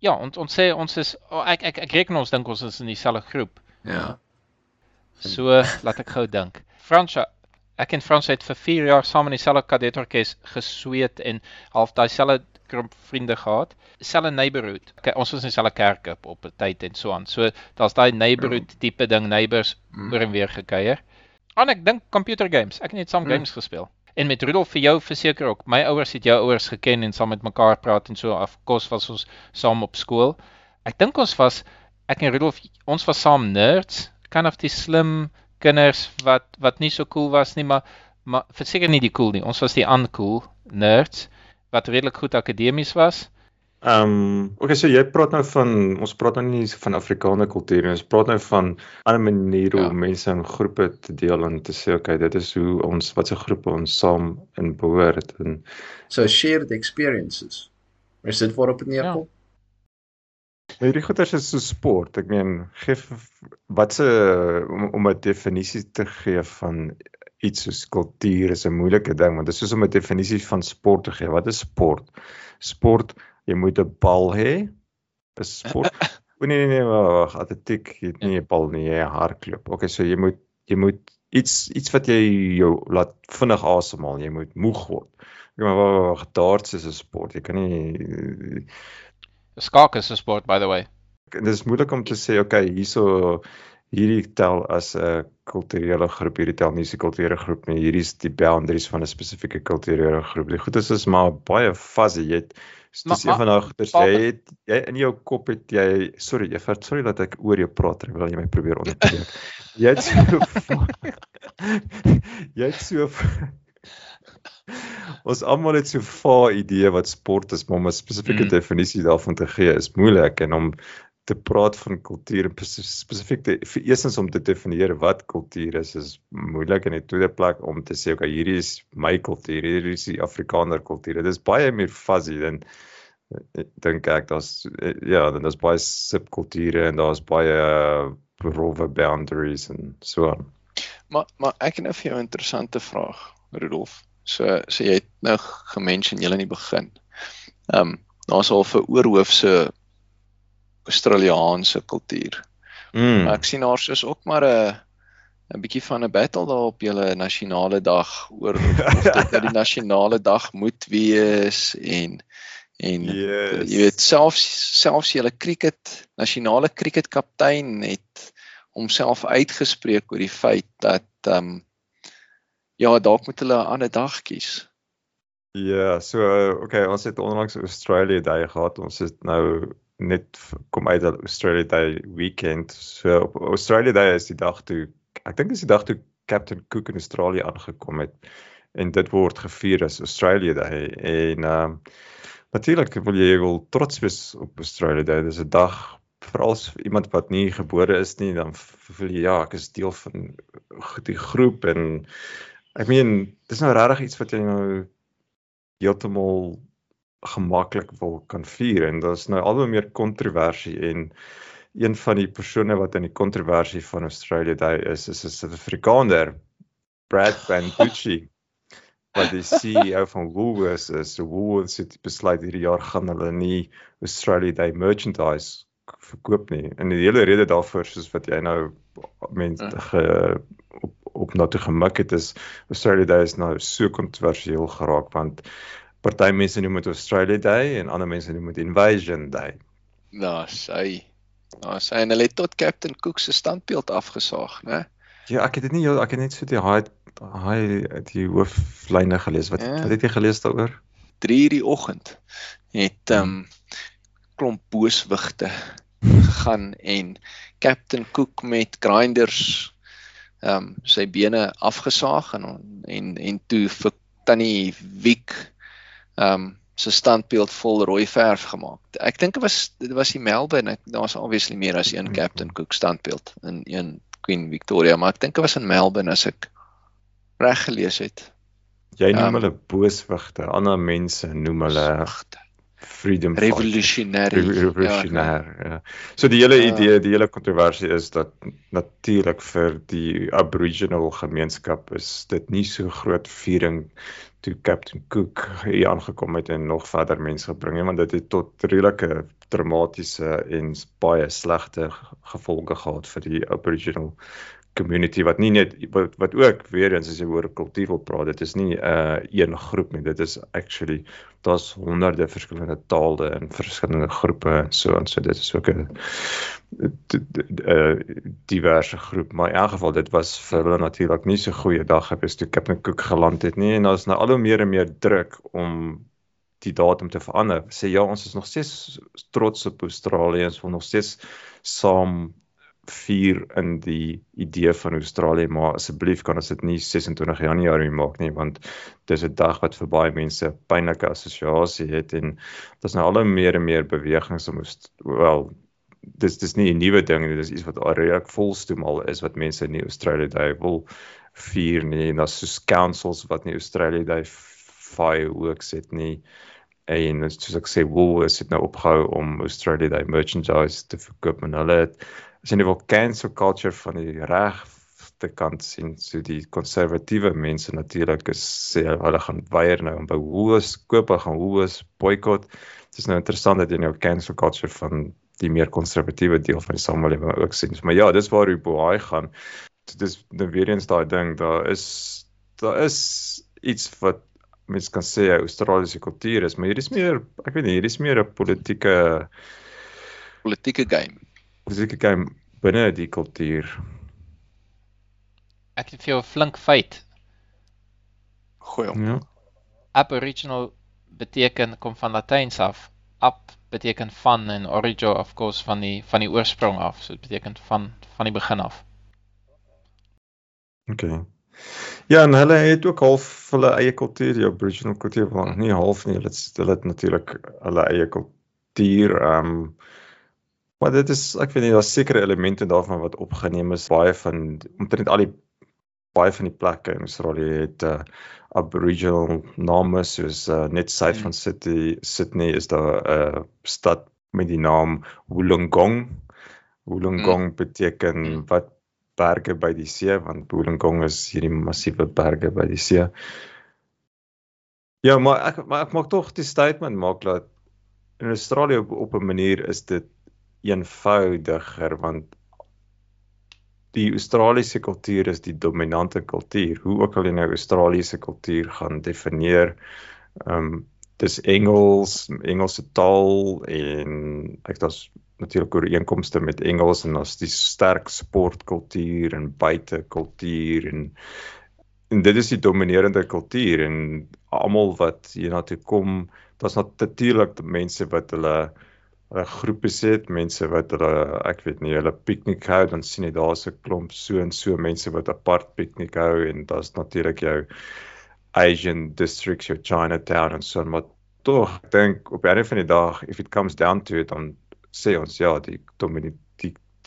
Ja, ons ons sê ons is oh, ek ek ek reken ons dink ons is in dieselfde groep. Ja. So laat ek gou dink. Fransja, ek en Frans het vir 4 jaar saam in dieselfde kadetorkes gesweet en half daai selfde groep vriende gehad. Selfde neighborhood. Okay, ons was in dieselfde kerk op op 'n tyd en so aan. So daar's daai neighborhood tipe ding, neighbors Mm. oor en weer gekuier. En ek dink computer games. Ek het net saam Mm. games gespeel. En met Rudolf vir jou verseker ook. My ouers het jou ouers geken en saam met mekaar praat en so af kos was ons saam op skool. Ek dink ons was ek en Rudolf ons was saam nerds, kind of die slim kinders wat wat nie so cool was nie, maar maar verseker nie die cool nie. Ons was die uncool nerds wat redelik goed akademies was. Ehm, um, okay, so jy praat nou van ons praat nou nie van Afrikaner kultuur nie. Ons praat nou van ander maniere Ja. hoe mense in groepe te deel en te sê okay, dit is hoe ons watse groepe ons saam in behoort en So shared experiences. Is dit waarop dit neerkom? Maar hierdie goeters is so sport. Ek meen, gee watse om om 'n definisie te gee van iets soos kultuur is 'n moeilike ding want dit is soos om 'n definisie van sport te gee. Wat is sport? Sport, jy moet 'n bal hê. Is sport? O nee nee nee, wag, atletiek, jy het nie 'n bal nie, jy hardloop. Okay, so jy moet jy moet iets iets wat jy jou laat vinnig asemhaal, jy moet moeg word. Ek maar wag, wag, darts is 'n sport. Jy kan nie Skaak is 'n sport by the way. Dit is moeilik om te sê okay, hierso hierdie tel as 'n kulturele groep, hierdie tel nie as 'n kulturele groep nie. Hierdie is die boundaries van 'n spesifieke kulturele groep. Die goed is is maar baie fuzzy. Jy het Maar- dis een van daai goeters jy het jy in jou kop het jy sorry, Evert, sorry dat ek oor jou praat terwyl jy my probeer onderbreek. jy het so jy het so Ons almal het so 'n vae idee wat sport is, maar om 'n spesifieke Mm. definisie daarvan te gee is moeilik en om te praat van kultuur en spes- spesifiek vir eerstens om te definieer wat kultuur is is moeilik en in die tweede plek om te sê okay hierdie is my kultuur hierdie is die Afrikaner kultuur dit is baie meer fuzzy dan eh, dink ek daar's eh, ja dan daar's baie subkulture en daar's baie rowwe boundaries en so aan Maar maar ek het nou vir jou 'n interessante vraag, Rudolf. So so jy het nou gemention julle in die begin. Ehm um, daar's al vir oorhoofse Australiese kultuur. Mm. Ek sien daar is ook maar 'n 'n bietjie van 'n battle daar op julle nasionale dag oor of dit nou die nasionale dag moet wees en en Yes. jy weet selfs selfs julle cricket nasionale cricketkaptein het homself uitgespreek oor die feit dat ehm um, ja, dalk moet hulle 'n ander dag kies. Ja, so okay, ons het onlangs Australia Day gehad. Ons het nou net kom uit dat Australia Day weekend. So op Australia Day is die dag toe ek dink dis die dag toe Captain Cook in Australië aangekom het en dit word gevier as Australia Day en ehm um, natuurlik wil jy wil trots wees op Australia Day. Dis 'n dag veral as iemand wat nie gebore is nie, dan voel jy ja, ek is deel van die groep en ek meen dis nou regtig iets wat jy nou heeltemal gemaklik wil kan vier en daar's nou al hoe meer kontroversie en een van die persone wat in die kontroversie van Australia Day is is 'n Suid-Afrikaner Brad Banducci wat die CEO van Woolworths is. So Woolworths het besluit hierdie jaar gaan hulle nie Australia Day merchandise verkoop nie. En die hele rede daarvoor soos wat jy nou mense Ja. ge op op na toe gemik het is Australia Day is nou so kontroversieel geraak want party mense noem dit Australia Day en ander mense noem dit Invasion Day. Daar's hy. Daar's hy en hulle het tot Captain Cook se standbeeld afgesaag, né? Ja, ek het dit nie ek het net so die hy hy die hooflyne gelees. Wat Ja. wat het jy gelees daaroor? 3:00 die oggend het ehm um, klomp booswigte gegaan en Captain Cook met grinders ehm um, sy bene afgesaag en en en toe vir tannie Wiek ehm um, se standbeeld vol rooi verf gemaak. Ek dink dit was dit was die Melbourne. Daar's obviously meer as een Captain Cook standbeeld in een Queen Victoria, maar ek dink dit was in Melbourne as ek reg gelees het. Jy noem Ehm, hulle booswigte, ander mense noem hulle Booswigte. Freedom revolutionary. Re- Ja, revolutionêr. Ja. So die hele Ja. idee, die hele kontroversie is dat natuurlik vir die Aboriginal gemeenskap is dit nie so groot viering toe Captain Cook hier aangekom het en nog verder mense gebring het want dit het tot redelike dramatiese en baie slegte gevolge gehad vir die Aboriginal community wat nie net wat, wat ook weer eens as jy oor kultuur wil praat, dit is nie 'n uh, een groep nie. Dit is actually daar's honderde verskillende tale en verskillende groepe en so en so dit is ook 'n d- uh, diverse groep, maar in elk geval dit was vir hulle natuurlik nie so goeie dag gewees toe Captain Cook geland het nie en daar's nou al hoe meer en meer druk om die datum te verander. Sê ja, ons is nog steeds trots op Australië, ons wil nog steeds saam vier in die idee van Australië, maar asseblief kan ons dit nie 26 Januarie maak nie want dis 'n dag wat vir baie mense 'n pynlike assosiasie het en daar's nou al hoe meer en meer bewegings om wel dis dis nie 'n nuwe ding nie, dis iets wat al redelik volstoom al is wat mense in die Australia Day wil vier nie en daar's soos councils wat nie Australia Day fireworks het nie en soos ek sê Woolworths het nou opgehou om Australia Day merchandise te verkoop en hulle het as jy nou wil cancel culture van die regte kant sien so die konservatiewe mense natuurlik is sê hulle gaan weier nou om by Woolworths koop, hulle gaan Woolworths boikot. Dit is nou interessant dat jy nou cancel culture van die meer konservatiewe deel van die samelewing ook sien. Maar ja, dis waar die boei gaan. Dit is nou weer eens daai ding, daar is daar is iets wat mense kan sê Australiese kultuur is, maar hier is meer, ek weet nie, hier is meer 'n politieke politieke game. Politieke game binne die kultuur. Ek het vir jou 'n flink feit. Gooi hom. Ja. Aboriginal beteken kom van Latyns af. Ab beteken van en origin of course van die van die oorsprong af. So dit beteken van van die begin af. Okay. Ja, en hulle het ook half hulle eie kultuur, die Aboriginal kultuur, maar nie half nie, hulle het hulle het natuurlik hulle eie kultuur. Ehm um, maar dit is ek weet nie, daar's sekere elemente daarvan wat opgeneem is. Baie van omtrent al die baie van die plekke in Australië het uh, Aboriginal name soos uh, net suid van Sydney, Sydney is daar 'n uh, stad met die naam Wollongong. Wollongong beteken Mm. wat berge by die see want Wollongong is hierdie massiewe berge by die see. Ja, maar ek maar ek maak tog die statement maak dat in Australië op, op 'n manier is dit eenvoudiger want die Australiese kultuur is die dominante kultuur. Hoe ook al jy nou Australiese kultuur gaan definieer, ehm um, dis Engels, Engelse taal en ek daar's natuurlik ooreenkomste met Engels en ons die sterk sportkultuur en buitekultuur en en dit is die dominerende kultuur en almal wat hiernatoe kom, daar's natuurlik mense wat hulle hulle groepe sit, mense wat hulle ek weet nie, hulle piknik hou, dan sien jy daar's 'n klomp so en so mense wat apart piknik hou en daar's natuurlik jou Asian districts, jou Chinatown en so maar tog ek dink op einde van die dag if it comes down to it dan sê ons ja, die dominant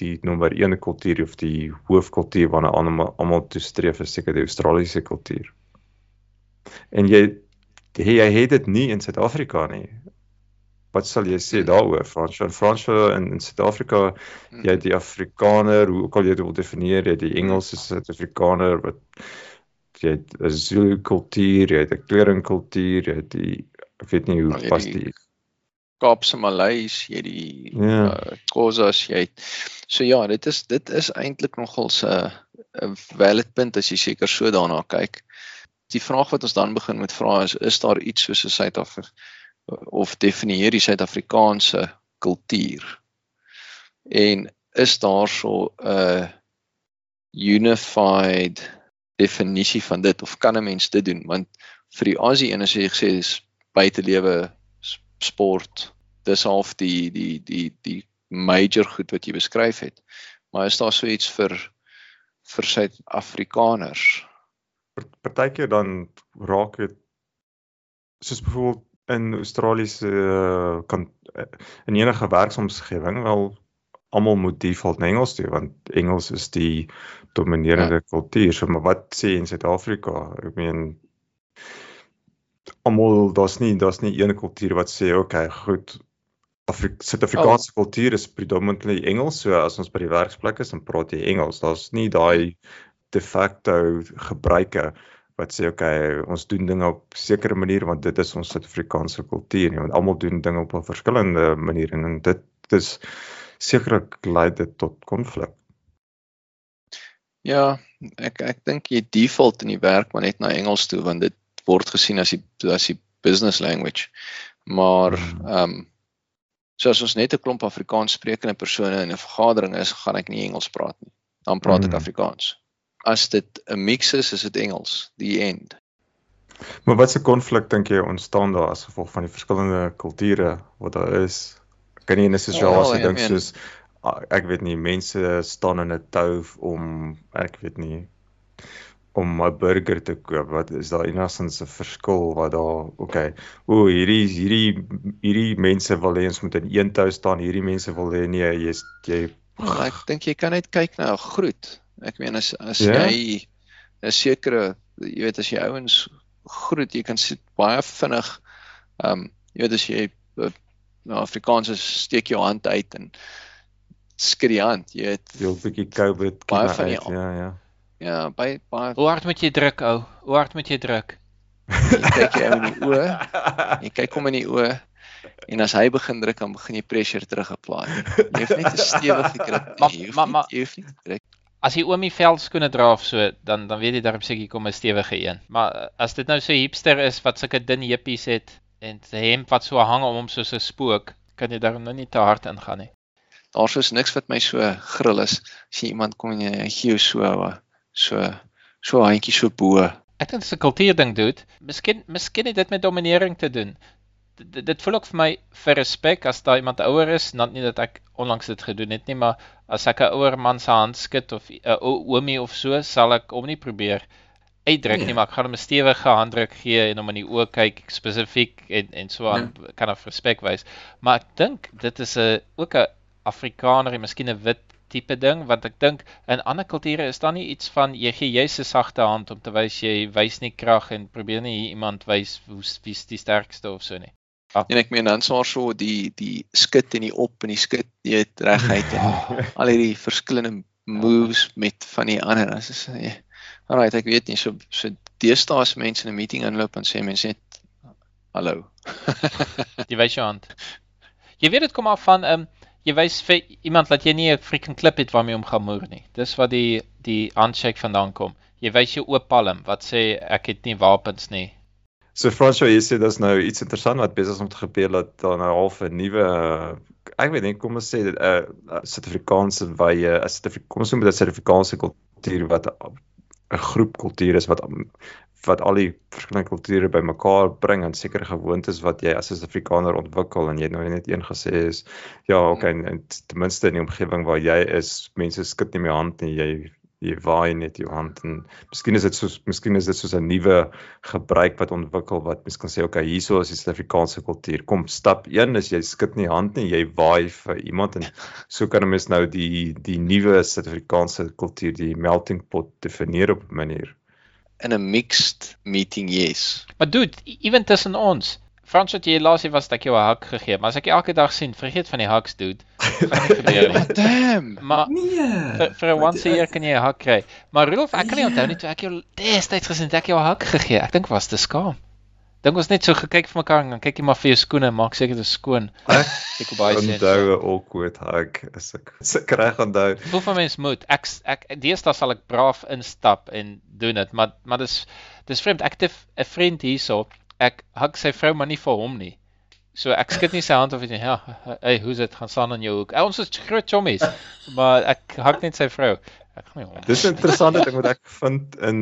die nommer 1 kultuur of die hoofkultuur waarna almal almal toestreef is seker die Australiese kultuur. En jy, jy het dit nie in Suid-Afrika nie. Wat sal jy sê daaroor? Frans van Frans in in Suid-Afrika, jy het die Afrikaner, hoe ook al jy dit wil definieer, jy het die Engelse Suid-Afrikaner wat jy het 'n Zulu kultuur, jy het 'n kleringkultuur, jy het die ek weet nie hoe pas die Kaapse Malays, jy die ja. uh, Khoisas, jy het so ja, dit is dit is eintlik nogal 'n 'n valid punt as jy seker so daarna kyk. Die vraag wat ons dan begin met vra is is daar iets soos 'n Suid-Afrika of definieer die Suid-Afrikaanse kultuur? En is daar so 'n unified definisie van dit of kan 'n mens dit doen? Want vir die Aussie en as jy gesê is buitelewe sport dis half die die die die major goed wat jy beskryf het. Maar is daar so iets vir vir Suid-Afrikaners? Partykeer dan raak dit soos byvoorbeeld in Australiese kan in enige werksomgewing wel almal moet default na Engels toe want Engels is die dominerende ja. kultuur. So maar wat sê in Suid-Afrika? Ek meen almal daar's nie daar's nie een kultuur wat sê okay, goed. Suid-Afrikaanse oh. kultuur is predominantly Engels, so as ons by die werksplek is, dan praat jy Engels. Daar's nie daai de facto gebruike wat sê okay, ons doen dinge op sekere maniere want dit is ons Suid-Afrikaanse kultuur nie, want almal doen dinge op 'n verskillende manier en dit dis sekerlik lei dit tot konflik. Ja, ek ek dink jy default in die werk maar net na Engels toe want dit word gesien as die as die business language. Maar hmm. ehm um, so as ons net 'n klomp Afrikaans sprekende persone in 'n vergadering is, gaan ek nie Engels praat nie. Dan praat ek hmm. Afrikaans. As dit 'n mix is, is dit Engels, die end. Maar wat se konflik dink jy ontstaan daar as gevolg van die verskillende kulture wat daar is? Kan jy in 'n situasie oh, dink soos ek weet nie mense staan in 'n tou om ek weet nie om 'n burger te koop. Wat is daar enigstens 'n verskil wat daar okay. O, hierdie hierdie hierdie mense wil hê ons moet in een tou staan. Hierdie mense wil hê nee, jy jy oh, ek dink jy kan net kyk na 'n groet. Ek meen as as ja? jy 'n sekere jy weet as jy ouens groet, jy kan sit baie vinnig ehm um, jy weet as jy uh, nou Afrikaans steek jou hand uit en skud die hand, jy weet. Jy 'n bietjie COVID baie van die ja ja. Ja, baie baie. Hoe hard moet jy druk ou? Hoe hard moet jy druk? Jy kyk jy in die oë. Jy kyk hom in die oë. En as hy begin druk, dan begin jy pressure teruggeplaai. Jy hoef net 'n stewige grip. Jy hoef nie, jy hoef nie druk. As jy oomie veldskoene dra of so, dan dan weet jy daarop seker kom 'n stewige een. Maar as dit nou so hipster is wat sulke dun jippies het en 'n hemp wat so hang om hom soos 'n spook, kan jy daarom nou nie te hard ingaan nie. Daar's soos niks wat my so gril is as jy iemand kom en jy gee so so so handjie so bo. Ek dink dit is 'n kultuur ding doen. Miskien miskien het dit met dominering te doen. D dit voel ook vir my vir respek as daar iemand ouer is, not nie dat ek onlangs dit gedoen het nie, maar as ek 'n ouer man se hand skud of 'n oomie of so, sal ek hom nie probeer uitdruk nie, nee. maar ek gaan hom 'n stewige handdruk gee en hom in die oë kyk spesifiek en en so aan nee. kan of respek wys. Maar ek dink dit is 'n ook 'n Afrikaner en miskien 'n wit tipe ding want ek dink in ander kulture is daar nie iets van jy gee jy se sagte hand om te wys jy wys nie krag en probeer nie iemand wys wie's wie die sterkste of so nie. Ah. En ek meen dan sou so die die skit en die op en die skit jy het reguit en al hierdie verskillende moves met van die ander. As is nee. Alright, ek weet nie so so deesdae as mense in 'n meeting inloop en sê mense net hallo. Jy wys jou hand. Jy weet dit kom af van ehm um, jy wys vir iemand dat jy nie 'n freaking klip het waarmee om gaan moer nie. Dis wat die die handshake vandaan kom. Jy wys jou oop palm wat sê ek het nie wapens nie. So Fransjo, jy sê dis nou iets interessant wat besig is om te gebeur dat daar nou half 'n nuwe ek weet nie kom ons sê 'n uh, Suid-Afrikaanse wye, 'n Suid-Afrikaanse kom ons noem dit Suid-Afrikaanse kultuur wat 'n groep kultuur is wat wat al die verskillende kulture bymekaar bring en sekere gewoontes wat jy as 'n Afrikaner ontwikkel en jy het nou net een gesê is ja, okay, en, en ten minste in die omgewing waar jy is, mense skud nie meer hand nie, jy jy waai net jou hand en miskien is dit so miskien is dit soos 'n nuwe gebruik wat ontwikkel wat mens kan sê okay hierso is die Suid-Afrikaanse kultuur. Kom stap 1 is jy skud nie hand nie jy waai vir iemand. En so kan 'n mens nou die die nuwe Suid-Afrikaanse kultuur die melting pot definieer op 'n manier. In 'n mixed meeting yes. Maar dude ewen tussen ons Frans wat jy laas was dat ek jou 'n hak gegee, maar as ek elke dag sien, vergeet van die haks dude. Damn. Maar nee. vir, 'n once a year kan jy 'n hak kry. Maar Rudolf, ek kan nie onthou nie toe ek jou destyds gesien het ek jou 'n hak gegee. Ek dink was te skaam. Dink ons net so gekyk vir mekaar en dan kyk jy maar vir jou skoene en maak seker dit is skoon. Ek kom baie sien. Onthou 'n awkward hug as ek se kry onthou. Hoeveel mense moet ek ek deesdae sal ek braaf instap en doen dit, maar maar dis dis vreemd. Ek het 'n vriend hierso ek hak sy vrou maar nie vir hom nie. So ek skud nie sy hand of iets nie. Ja, hey, hoe's dit gaan staan in jou hoek? Ons is groot chommies, maar ek hak net sy vrou. Ek gaan nie hom. Dis 'n interessante ding wat ek vind in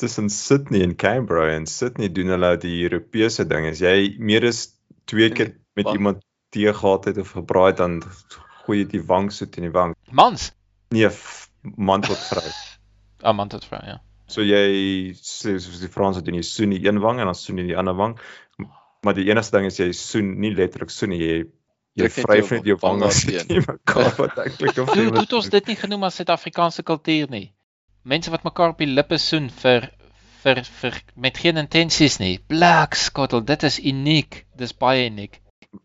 tussen Sydney en Canberra en Sydney doen hulle die Europese ding. As jy meer as twee keer met Wat? iemand tee gehad het of gebraai het dan gooi jy die wang soet in die wang. Mans? Nee, man tot vrou. Ah, man tot vrou, ja. So jy sê soos die Franse doen jy soen die een wang en dan soen jy die ander wang. Maar die enigste ding is jy soen nie letterlik soen nie, jy jy vryf net jou wange teen mekaar wat eintlik of Hoe het ons dit nie genoem as Suid-Afrikaanse kultuur nie? Mense wat mekaar op die lippe soen vir vir vir met geen intensies nie. Black skottel, dit is uniek. Dis baie uniek.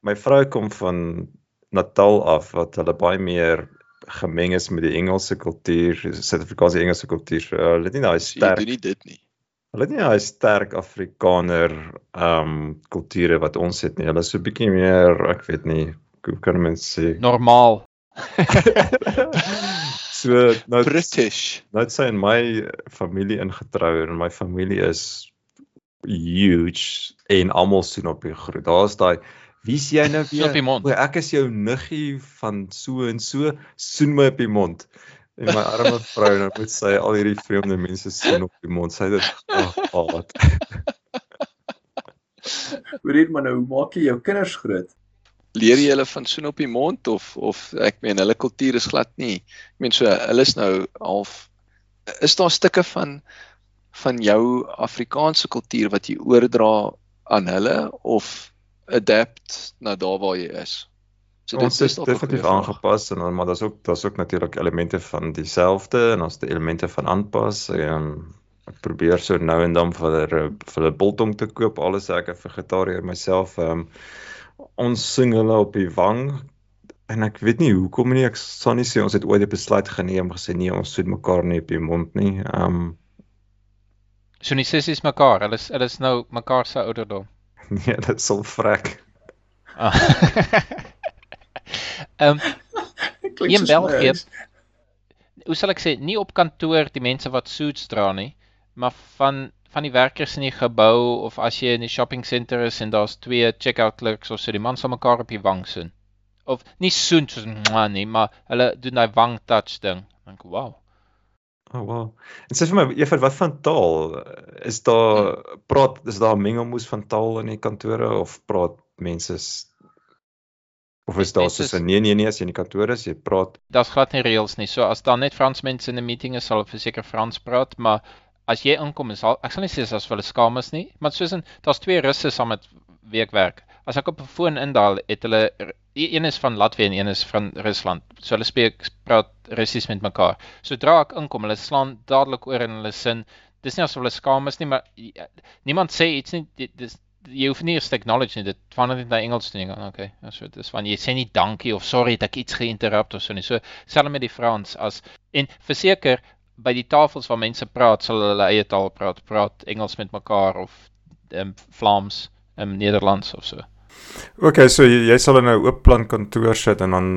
My vrou kom van Natal af wat hulle baie meer gemeng is met die Engelse kultuur, Suid-Afrikaanse Engelse kultuur. So, hulle het nie daai sterk doen nie dit nie. Hulle het nie daai sterk Afrikaner ehm um, kulture wat ons het nie. Hulle is so 'n bietjie meer, ek weet nie, hoe kan mense sê? Normaal. so nou British. Nou sê in my familie ingetrou en my familie is huge en almal sien op die groet. Daar's daai Wie's jy nou weer? O, ek is jou niggie van so en so, soen my op die mond. En my arme vrou nou moet sy al hierdie vreemde mense soen op die mond. Sy dit haat. Hoe dit maar nou maak jy jou kinders groot? Leer jy hulle van soen op die mond of of ek meen hulle kultuur is glad nie. Ek meen so hulle is nou half is daar stukke van van jou Afrikaanse kultuur wat jy oordra aan hulle of adapt na daar waar jy is. So dit is definitief aangepas en dan maar daar's ook daar's ook natuurlik elemente van dieselfde en ons die elemente van aanpas en ek probeer so nou en dan vir vir hulle biltong te koop alles ek is vegetariër myself um, ons sing hulle op die wang en ek weet nie hoekom nie ek sal nie sê ons het ooit 'n besluit geneem gesê nee ons soet mekaar nie op die mond nie um So nie sissies mekaar hulle is hulle is nou mekaar se ouderdom Nee, dit sal vrek. Ah. Ehm um, in België. Hoe sal ek sê, nie op kantoor die mense wat suits dra nie, maar van van die werkers in die gebou of as jy in die shopping center is en daar's twee checkout clerks of so die man sal mekaar op die wang soen. Of nie soen soos nie, maar hulle doen daai wang touch ding. Dink, wow. Oh wow. En sê vir my, Evert, wat van taal? Is daar praat is daar mengelmoes van taal in die kantore of praat mense of is daar soos 'n nee nee nee as jy in die kantoor is, jy praat. Daar's glad nie reëls nie. So as daar net Frans mense in 'n meeting is, sal hulle verseker Frans praat, maar as jy inkom is al ek sal nie sê as hulle skaam is nie, maar soos in daar's twee russe saam met wie ek werk. As ek op 'n foon indaal, het hulle een is van Latvië en een is van Rusland. So hulle spreek praat Russies met mekaar. Sodra ek inkom, hulle slaan dadelik oor in hulle sin. Dis nie asof hulle skaam is nie, maar niemand sê iets nie. Dis jy hoef nie eers te acknowledge nie. Dit verander net na Engels. Ja, okay. Ja, so dis van jy sê nie dankie of sorry dat ek iets geïnterrupt of so nie. So selfs met die Frans as en verseker by die tafels waar mense praat, sal hulle eie taal praat, praat Engels met mekaar of ehm um, Vlaams, ehm um, Nederlands of so. OK, so jy, jy sal in 'n oop plan kantoor sit en dan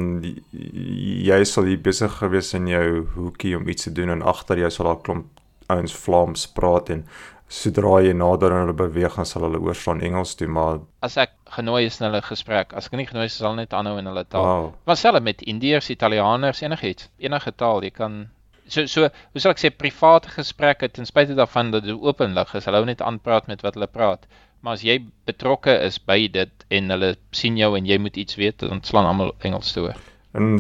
jy sal hier besig gewees in jou hoekie om iets te doen en agter jou sal daar klomp ouens Vlaams praat en sodra jy nader aan hulle beweeg gaan sal hulle oorslaan Engels toe maar as ek genooi is in hulle gesprek as ek nie genooi is sal net aanhou in hulle taal wow. maar selfs met Indiërs, Italianers enigiets enige taal jy kan so so hoe sal ek sê private gesprekke ten spyte daarvan dat dit openlig is hulle hou net aanpraat met wat hulle praat maar as jy betrokke is by dit en hulle sien jou en jy moet iets weet dan slaan almal Engels toe en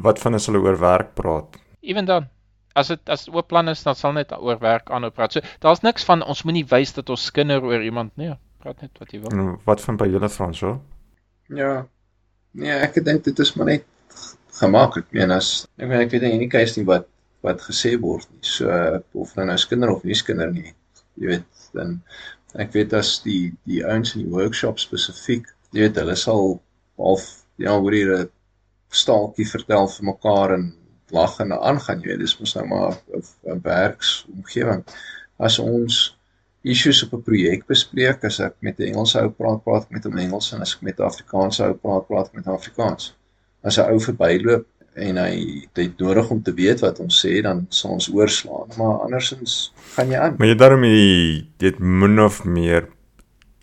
wat van as hulle oor werk praat ewen dan as dit as oop plan is dan sal net oor werk aanhou praat. So daar's niks van ons moenie wys dat ons skinder oor iemand nie. Praat net wat jy wil. En wat van by julle Frans hoor? Ja. Nee, ek dink dit is maar net gemaklik. Ek meen as ek weet ek weet nie enige keuse nie wat wat gesê word nie. So of nou nou skinder of nie skinder nie. Jy weet dan ek weet as die die ouens in die workshop spesifiek, jy weet hulle sal half ja, oor hier 'n staaltjie vertel vir mekaar en lag en aangaan jy dis mos nou maar 'n werksomgewing as ons issues op 'n projek bespreek as ek met 'n Engelse ou praat praat ek met hom Engels en as ek met 'n Afrikaanse ou praat praat ek met Afrikaans. As 'n ou verbyloop en hy het nodig om te weet wat ons sê dan sal ons oorslaan maar andersins gaan jy aan maar jy daarmee dit min of meer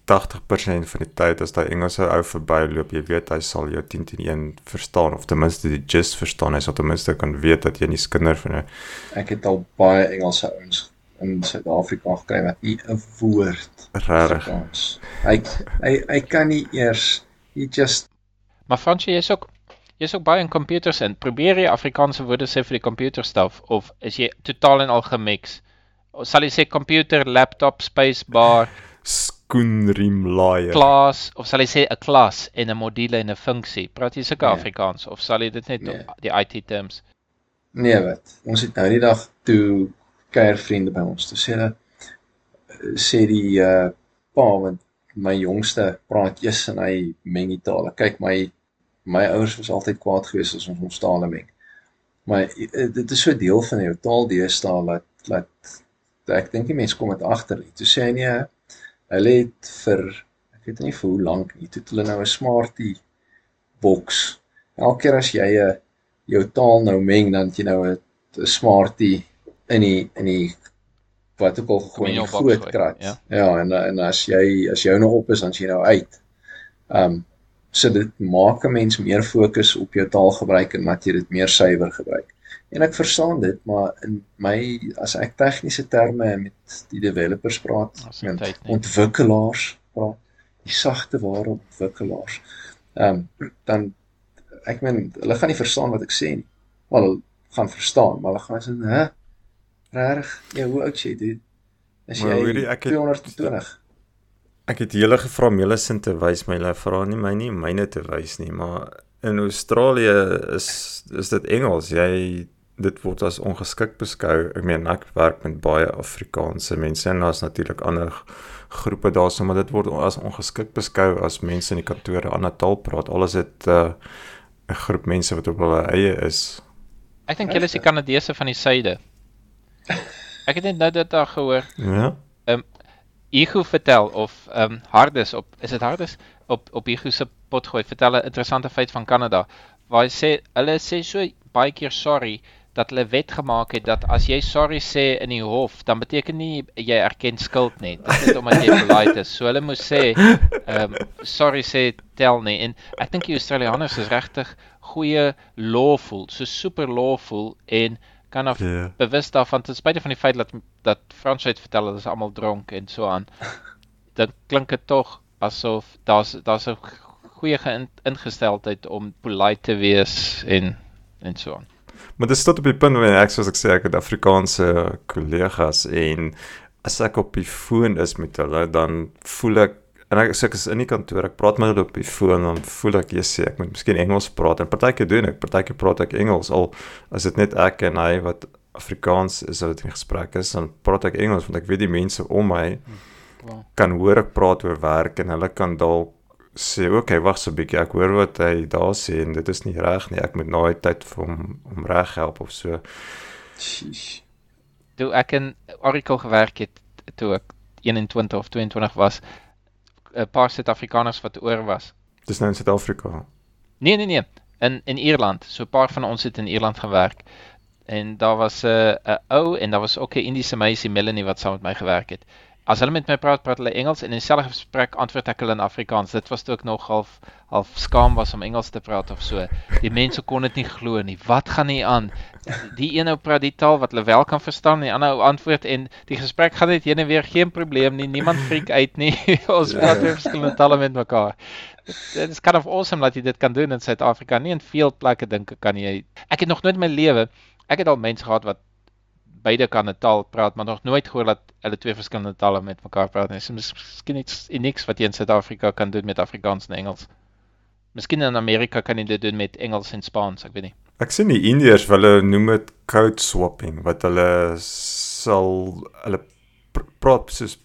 80% van die tyd as daai Engelse ou verbyloop, jy weet hy sal jou 10 teen 1 verstaan of ten minste die gist verstaan. Hy sal ten minste kan weet dat jy nie skinder van 'n Ek het al baie Engelse ouens in Suid-Afrika gekry wat nie 'n woord regtig. Hy hy hy kan nie eers he just Maar Fransje, jy's ook jy's ook baie in computers in. Probeer jy Afrikaanse woorde sê vir die computerstuff of is jy totaal en al gemix? Sal jy sê computer, laptop, spacebar, skoenriem laaier. Klas of sal jy sê 'n klas en 'n module en 'n funksie? Praat jy sulke nee. Afrikaans of sal jy dit net nee. die IT terms? Nee, wat? Ons het nou die dag toe kuier vriende by ons. Toe sê hulle sê die uh pa want my jongste praat eers en hy meng die tale. Kyk my my ouers was altyd kwaad geweest as ons ons tale meng. Maar uh, dit is so deel van jou taal deesdae dat dat ek dink die mense kom dit agter. Toe sê hy nee, hulle het vir ek weet nie vir hoe lank nie toe hulle nou 'n smartie boks. Elke keer as jy 'n jou taal nou meng dan jy nou 'n smartie in die in die wat ook al gegooi in groot krat. Ja. ja, en en as jy as jou nou op is dan jy nou uit. Ehm um, so dit maak 'n mens meer fokus op jou taalgebruik en dat jy dit meer suiwer gebruik. En ek verstaan dit, maar in my as ek tegniese terme met die developers praat, met ontwikkelaars praat, die sagte ware ontwikkelaars. Ehm um, dan ek meen hulle gaan nie verstaan wat ek sê nie. Maar hulle gaan verstaan, maar hulle gaan sê, "Hæ? Reg? Ja, hoe oud jy dit? Is jy hoorie, ek het, 220?" Ek het julle gevra om julle sin te wys, maar hulle vra nie my nie myne te wys nie, maar in Australië is is dit Engels. Jy dit word as ongeskik beskou. Ek meen ek werk met baie Afrikaanse mense en daar's natuurlik ander groepe daarso, maar dit word as ongeskik beskou as mense in die kantore 'n ander taal praat. Alles het uh, 'n uh, groep mense wat op hulle eie is. Ek dink julle is die Kanadese van die suide. Ek het net nou dit daar gehoor. Ja. Igu vertel of ehm um, Hardes op is dit Hardes op op Igu se pot gooi vertel 'n interessante feit van Kanada waar hy sê hulle sê so baie keer sorry dat hulle wet gemaak het dat as jy sorry sê in die hof, dan beteken nie jy erken skuld nie. Dit is net omdat jy polite is. So hulle moet sê, ehm um, sorry sê tel nie. En ek dink die Australianers is regtig goeie lawful, so super lawful en kan of yeah. Ja. bewus daarvan ten spyte van die feit dat dat Frans het vertel dat hulle almal dronk en so aan. Dit klink dit tog asof daar's daar's 'n goeie ingesteldheid om polite te wees en en so aan. Maar dit tot op die punt waar ek soos ek sê ek het Afrikaanse kollegas en as ek op die foon is met hulle dan voel ek en ek sê ek is in die kantoor ek praat met hulle op die foon dan voel ek jy sê ek moet miskien Engels praat en partykeer doen ek partykeer praat ek Engels al as dit net ek en hy wat Afrikaans is wat in gesprek is dan praat ek Engels want ek weet die mense om my Wow. kan hoor ek praat oor werk en hulle kan dalk sê, "Oké, okay, wag so 'n bietjie. Ek hoor wat hy daar sê en dit is nie reg nie. Ek moet nou tyd vir hom om reg help of so." Sheesh. Toe ek in Oracle gewerk het toe ek 21 of 22 was, 'n paar Suid-Afrikaners wat oor was. Dis nou in Suid-Afrika. Nee, nee, nee, in in Ierland. So 'n paar van ons het in Ierland gewerk. En daar was 'n uh, 'n ou en daar was ook 'n Indiese meisie Melanie wat saam met my gewerk het. As hulle met my praat, praat hulle Engels en in dieselfde gesprek antwoord ek hulle in Afrikaans. Dit was toe ook nog half half skaam was om Engels te praat of so. Die mense kon dit nie glo nie. Wat gaan hier aan? Die een ou praat die taal wat hulle wel kan verstaan, die ander ou antwoord en die gesprek gaan net heen en weer, geen probleem nie. Niemand freak uit nie. Ons praat weer verskillende tale met mekaar. Dit is kind of awesome dat jy dit kan doen in Suid-Afrika. Nie in veel plekke dink ek kan jy. Ek het nog nooit in my lewe, ek het al mense gehad wat beide kan 'n taal praat, maar nog nooit gehoor dat hulle twee verskillende tale met mekaar praat nie. So mis- miskien iets unieks wat jy in Suid-Afrika kan doen met Afrikaans en Engels. Miskien in Amerika kan jy dit doen met Engels en Spaans, ek weet nie. Ek sien die Indiërs hulle noem dit code swapping wat hulle sal hulle pr praat soos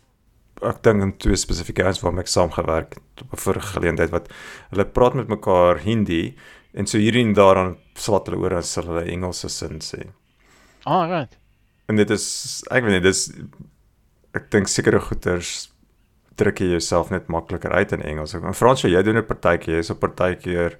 ek dink in twee spesifieke ouens waarmee ek saamgewerk het op 'n vorige geleentheid wat hulle praat met mekaar Hindi en so hier en daar dan slat hulle oor en sal hulle Engelse sin sê. Ah, right. En dit is ek weet nie dis ek dink sekere goeters druk jy jouself net makliker uit in Engels. In Frans jy doen 'n partytjie, jy's op partykeer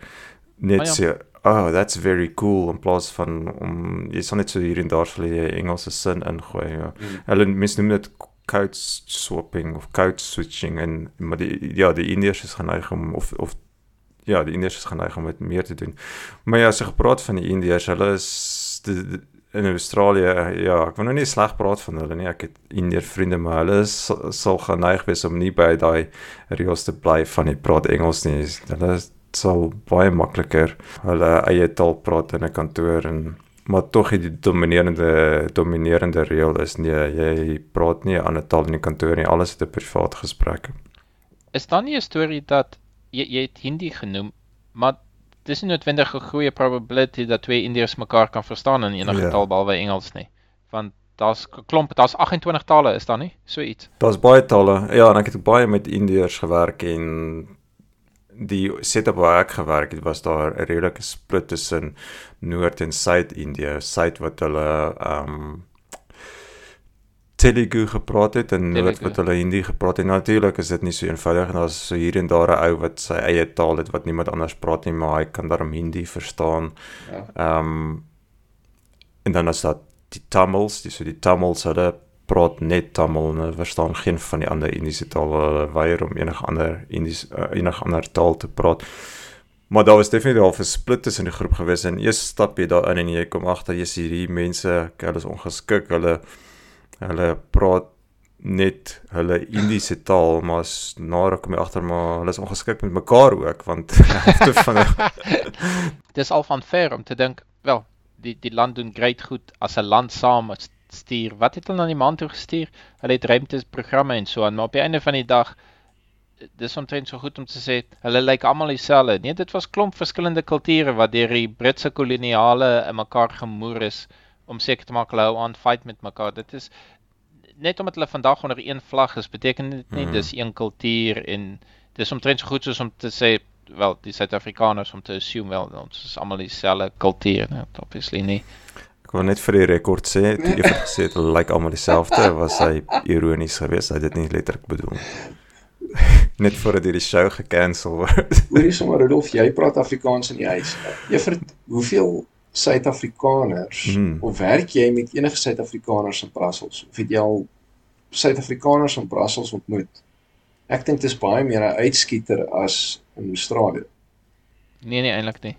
net Ah, ja. sê, "Oh, that's very cool" in plaas van om jy sal net so hier en daar vir jy Engelse sin ingooi. Ja. Mm. Hulle mense noem dit code swapping of code switching en maar die ja, die Indiërs is geneig om of of ja, die Indiërs is geneig om dit meer te doen. Maar ja, as jy gepraat van die Indiërs, hulle is die, die, in Australië, ja, ek wil nou nie sleg praat van hulle nie. Ek het Indiër vriende, maar hulle is, sal geneig wees om nie by daai reëls te bly van die praat Engels nie. Hulle sal baie makliker hulle eie taal praat in 'n kantoor en maar tog die dominerende dominerende reël is nee, jy praat nie 'n ander taal in die kantoor nie. Alles het 'n privaat gesprek. Is daar nie 'n storie dat jy jy het Hindi genoem, maar dis nie noodwendig 'n goeie probability dat twee Indiërs mekaar kan verstaan in enige Ja. taal behalwe Engels nie. Want daar's 'n klomp, daar's 28 tale, is daar nie? So iets. Daar's baie tale. Ja, en ek het baie met Indiërs gewerk en die setup waar ek gewerk het, was daar 'n redelike split tussen Noord en Suid-Indië. Suid wat hulle ehm um, Telugu gepraat het en Telugu. wat hulle Hindi gepraat het. Natuurlik is dit nie so eenvoudig en daar's so hier en daar 'n ou wat sy eie taal het wat niemand anders praat nie, maar hy kan daarom Hindi verstaan. Ja. Ehm um, en dan is daar die Tamils, die so die Tamils hulle praat net Tamil en hulle verstaan geen van die ander Indiese tale. Hulle weier om enige ander Indies uh, enige ander taal te praat. Maar daar was definitief al 'n split tussen die groep gewees en eers stap jy daarin en jy kom agter jy's hierdie mense, hulle is ongeskik, hulle hulle praat net hulle Indiese taal, maar s- nader kom jy agter maar hulle is ongeskik met mekaar ook want van hulle Dis al van ver om te dink, wel, die die land doen great goed as 'n land saam stuur. Wat het hulle na die maan toe gestuur? Hulle het ruimteprogramme en so aan, maar op die einde van die dag dis omtrent so goed om te sê hulle lyk almal dieselfde. Nee, dit was klomp verskillende kulture wat deur die Britse koloniale in mekaar gemoer is om seker te maak hulle hou aan fight met mekaar. Dit is net omdat hulle vandag onder een vlag is, beteken dit nie Mhm. dis een kultuur en dis omtrent so goed soos om te sê wel die Suid-Afrikaners om te assume wel ons is almal dieselfde kultuur, nou obviously nie. Ek wil net vir die rekord sê, toe Evert gesê het hulle lyk almal dieselfde, was hy ironies geweest. Hy het dit nie letterlik bedoel. Net voordat hierdie show gekansel word. Hoorie sommer Rudolf, jy praat Afrikaans in die huis. Juffrou, hoeveel Suid-Afrikaners Hmm. of werk jy met enige Suid-Afrikaners in Brussels? Of het jy al Suid-Afrikaners in Brussels ontmoet? Ek dink dit is baie meer 'n uitskieter as in Australië. Nee nee eintlik nie.